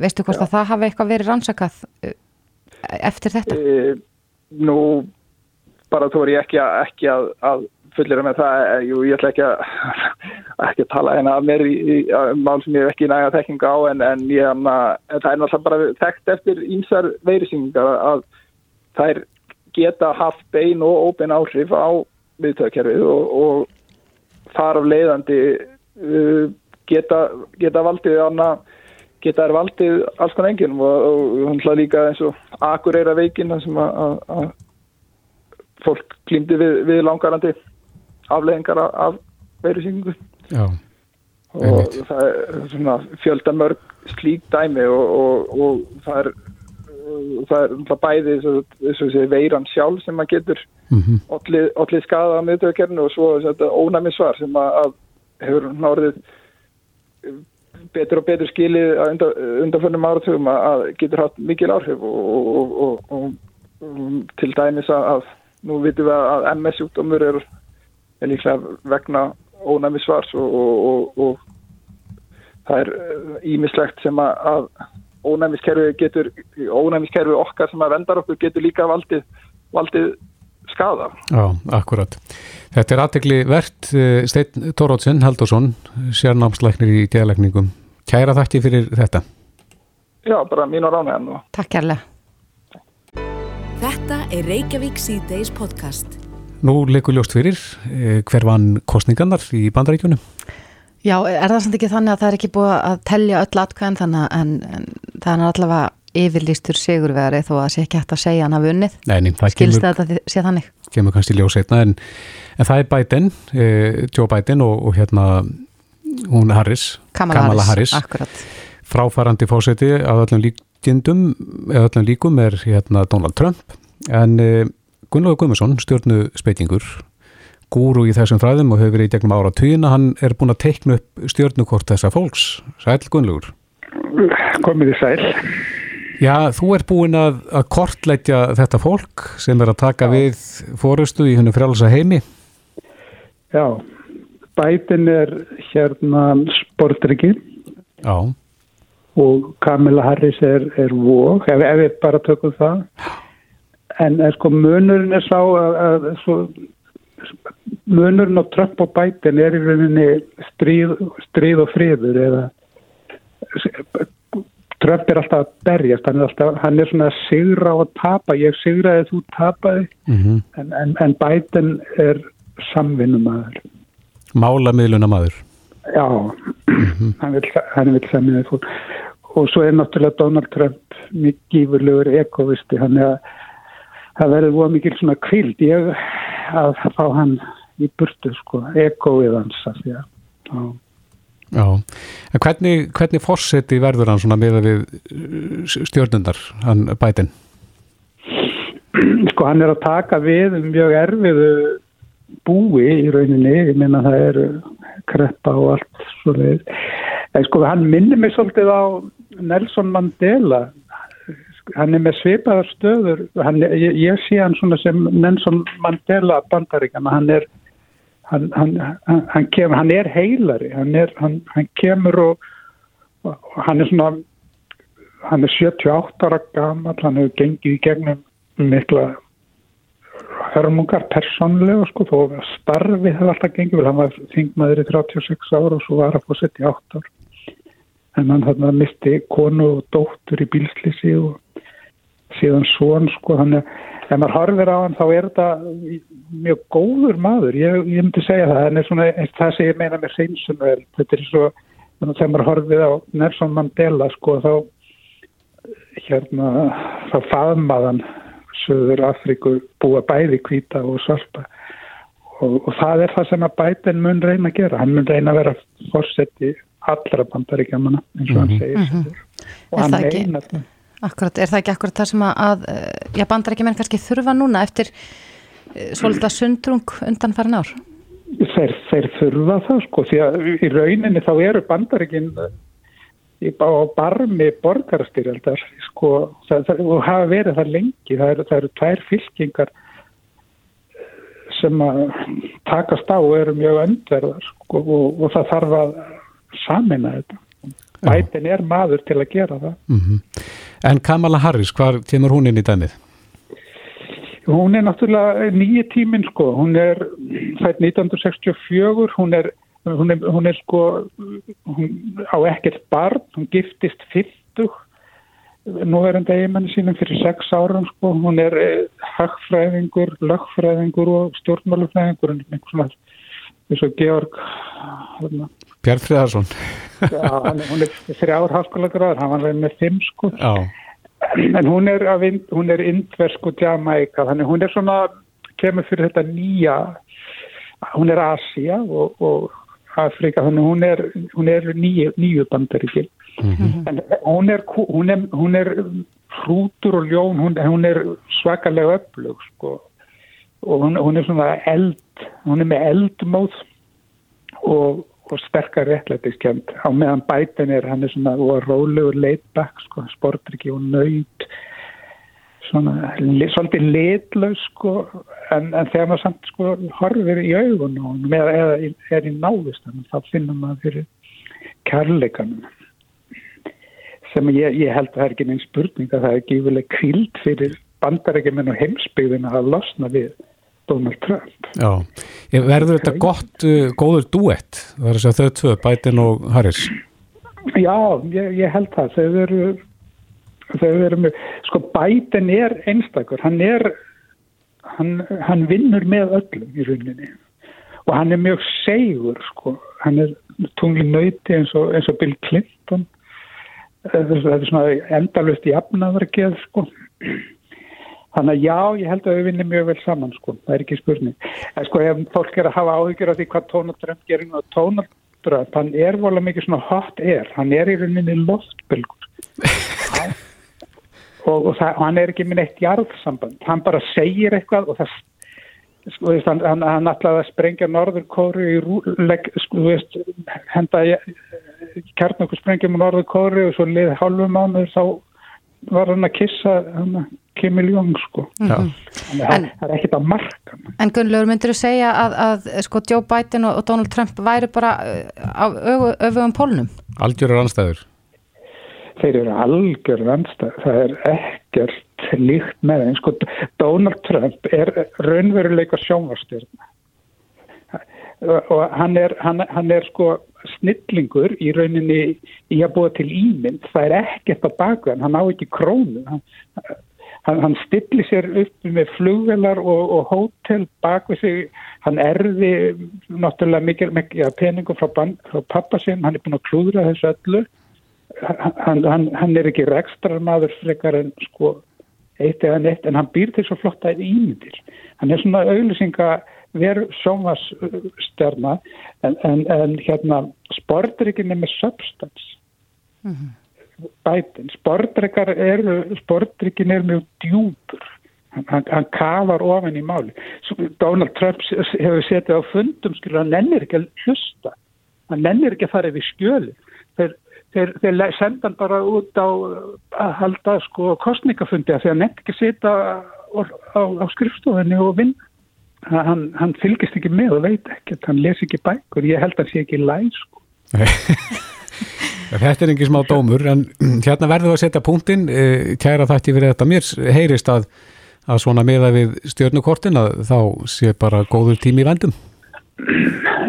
veistu hvort Já. að það hafi eitthvað verið rannsakað uh, eftir þetta? E, nú bara þú er ég ekki að, ekki að, að fullera með það, eh, jú ég ætla ekki að ekki að tala hérna af mér í, í mál sem ég hef ekki næga þekkinga á en, en ég en það er náttúrulega bara þekkt eftir ímsar veirisynningar að þær geta haft bein og óbein áhrif á viðtöðkerfið og, og þar af leiðandi uh, geta, geta valdið ána, geta er valdið alls konar enginn og hún hlaði líka eins og akureyra veikin sem að fólk klímdi við, við langarandi afleðingar af veirusíkingu og það er svona fjöldamörg slík dæmi og, og, og það er það er bæði þess að veiran sjálf sem maður getur mm -hmm. allir, allir skada á miðtöðkernu og svo ónæmi svar sem að hefur nárið betur og betur skilið undan, undanförnum áratugum að getur hatt mikil áhrif og, og, og, og til dæmis að nú vitum við að MS-sjúkdómur er, er líklega vegna ónæmi svars og það er ímislegt sem að, að ónæmiskerfi getur ónæmiskerfi okkar sem að vendar okkur getur líka valdið, valdið skada. Já, akkurat. Þetta er aðtegli verðt eh, Steinn Tórótsen Haldursson, sérnámsleiknir í dælækningum. Kæra þakki fyrir þetta. Já, bara mín og rána enn. Takk kærlega. Þetta er Reykjavík C-Days podcast. Nú leikur ljóst fyrir eh, hver vann kostningarnar í bandaríkjunum? Já, er það samt ekki þannig að það er ekki búið að tellja öll atkvæðan þannig en, en það er allavega yfirlýstur sigurveri þó að það sé ekki hægt að segja hann af unnið. Nei, skilst þetta að sé þannig? Kemur kannski ljóð setna en, en það er Biden, eh, Joe Biden og, og hérna hún Harris, Kamala, Kamala Harris, Harris. fráfarandi fósiti að öllum líkindum, eða öllum líkum er hérna Donald Trump en uh, Gunnlaugur Guðmusson, stjórnu speitingur, gúru í þessum fræðum og hefur verið í gegnum ára tíuna, hann er búin að teikna upp stjórnukort þessa fólks. Sæl Gunnlaugur. Komið í sæl. Já, þú er búin að, að kortleitja þetta fólk sem er að taka Já. við fórustu í hennu frjálsa heimi. Já, bætin er hérna sportriki. Já. Og Kamila Harris er, er vók, ef, ef við bara tökum það. En er sko munurinn er sá að, að svo, munurinn á Trump og bætin er í rauninni stríð, stríð og friður eða Trump er alltaf að berjast, hann er, alltaf, hann er svona að sigra og tapa, ég sigraði þú tapaði, mm -hmm. en, en, en Biden er samvinnumæður. Málamiðlunamæður? Já, mm -hmm. hann vil, vil samvinnið fólk. Og svo er náttúrulega Donald Trump mikið gífurlegur ekovisti, hann er að það verður mikil svona kvild ég að fá hann í burtu sko, ekoið hans því að, já. Já, en hvernig, hvernig fórseti verður hann svona með við uh, stjórnundar, hann bætin? Sko hann er að taka við mjög erfiðu búi í rauninni, ég minna það eru kreppa og allt svo við. En sko hann minnir mig svolítið á Nelson Mandela, hann er með svipaðar stöður, hann, ég, ég sé hann svona sem Nelson Mandela bandaríkjana, hann er hann, hann, hann, hann er heilari. Hann, er, hann kemur og, og hann er svona hann er 78 ára gammal hann hefur gengið í gegnum mikla hörmungar persónlega sko þó starfið hefur alltaf gengið vel. Hann var þingmaður í 36 ára og svo var að fá 78 ára en hann misti konu og dóttur í bílslýsi og síðan svon sko hann er ef maður horfir á hann þá er þetta mjög góður maður. Ég, ég myndi segja það, en svona, það sem ég meina með hreinsunvel, þetta er svo þegar maður horfið á Nelson Mandela sko þá hérna þá faðmaðan Suður Afríku búa bæði kvíta og svarta. Og, og það er það sem að bætin mun reyna að gera, hann mun reyna að vera fórsett í allra bandaríkjamanna eins og mm -hmm. hann segir. Mm -hmm. og hann reyna þetta Akkurat, er það ekki akkurat það sem að, að eh, já, bandarækjumenn kannski þurfa núna eftir uh, svolítið sundrung undan farin ár? Þeir, þeir þurfa það sko, því að í rauninni þá eru bandarækjum á barmi borgarstyrjaldar sko, það, það, og hafa verið það lengi, það eru, það eru tvær fylkingar sem að takast á og eru mjög öndverðar sko, og, og það þarf að samina þetta. Bætin er maður til að gera það. Mm -hmm. En Kamala Harris, hvað kemur hún inn í dæmið? Hún er náttúrulega nýju tíminn sko, hún er fætt 1964, hún er, hún er, hún er sko, hún á ekkert barn, hún giftist fyrstug, nú er hann eigimanni sínum fyrir sex árum sko, hún er eh, hagfræðingur, lögfræðingur og stjórnmálufræðingur, einhvern svona, eins og Georg, hérna. Björn Friðarsson. Já, hún er þrjár háskóla gráður, hann var með fimm sko. Já en hún er, hún er indversk og Jamaica þannig hún er svona, kemur fyrir þetta nýja hún er Asia og, og Afrika þannig hún er, hún er nýju, nýju bandaríkil mm -hmm. en hún er hún er, hún er hrútur og ljón, hún, hún er svakalega öflug sko og hún, hún er svona eld hún er með eldmóð og og sterkar réttlætiskjönd á meðan bætin er hann er svona rólegur leitbæk sko, sportriki og nöyt svona svolítið litlaus sko en, en þegar maður samt sko horfir í augun með, eða er í náðust þá finnum maður fyrir kærleikanum. Sem ég, ég held að það er ekki neins spurning að það er gífileg kvild fyrir bandarækjuminn og heimsbyggðina að losna við Donald Trump. Já, verður þetta gott, uh, góður duett, það er að þau tvö, Biden og Harris? Já, ég, ég held það, þau veru, þau veru mjög, sko Biden er einstakur, hann er, hann, hann vinnur með öllum í rauninni. Og hann er mjög segur, sko, hann er tungli nöyti eins og, eins og Bill Clinton, þetta er svona endalust í afnaðargeð, sko, Þannig að já, ég held að við vinnum mjög vel saman sko, það er ekki spurning. En sko ef fólk er að hafa áhyggjur af því hvað Tónald Trump gerir og Tónald Trump, hann er volið mikið svona hot air, hann er í rauninni loftbylgur. Og, og, það, og hann er ekki með neitt jarðsamband, hann bara segir eitthvað og það sko, veist, hann, hann, hann að sprengja Norður Kóru í rúleg, sko, veist, henda kjarnokkur sprengjum á Norður Kóru og svo liði halvum mánuður þá var hann að kissa hann að Kim Il-jung sko. Mm -hmm. að það er ekkit að marka En Gunnlaugur, myndir þú segja að, að sko Joe Biden og Donald Trump væri bara uh, á öfugum pólnum? Algjörur anstæður Þeir eru algjörur anstæður það er ekkert líkt með þeim. Sko Donald Trump er raunveruleika sjónvastjörna og hann er, hann, hann er sko snillingur í rauninni í að búa til ímynd. Það er ekkert á bakveðan, hann á ekki krónu. Hann hann, hann stilli sér upp með flugvelar og, og hótel bak við sig, hann erði náttúrulega mikil, mikil peningum frá, frá pappa sinn, hann er búin að klúðra þessu öllu. Hann, hann, hann er ekki rekstrarmadur frekar en sko eitt eða neitt en hann býr til svo flotta ímyndir. Hann er svona auðvisinga veru sjónvarsstjárna en, en, en hérna sportur ekki með substance. Mm -hmm bætin. Sportdrykar eru, sportdrykin er mjög djúpur. Hann, hann kafar ofin í máli. Donald Trump hefur setið á fundum, skilur, hann lennir ekki að hlusta. Hann lennir ekki að fara yfir skjöli. Þeir, þeir, þeir senda hann bara út á að halda sko kostningafundi að því hann nefn ekki að setja á, á, á skrifstofinni og vinna. Hann, hann fylgist ekki með og veit ekki, hann les ekki bækur. Ég held að hann sé ekki læg, sko. Þetta er engin smá dómur en hérna verður við að setja punktinn. Eh, kæra þætti fyrir þetta. Mér heyrist að, að svona meða við stjórnukortin að þá sé bara góður tími í vendum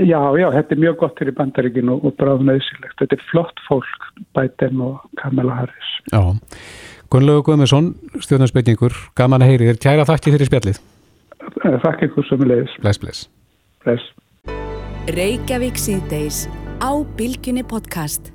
Já, já, þetta er mjög gott fyrir bandaríkinu og bráðum auðsilegt þetta er flott fólk, Biden og Kamala Harris. Já, Gunnlegu Guðmundsson, stjórnarspeitningur gaman að heyri þér, kæra þætti fyrir spjallið. Þakk ykkur sem leiðis Bless, bless. Bless. Reykjavík síðdeis á Bilginni podcast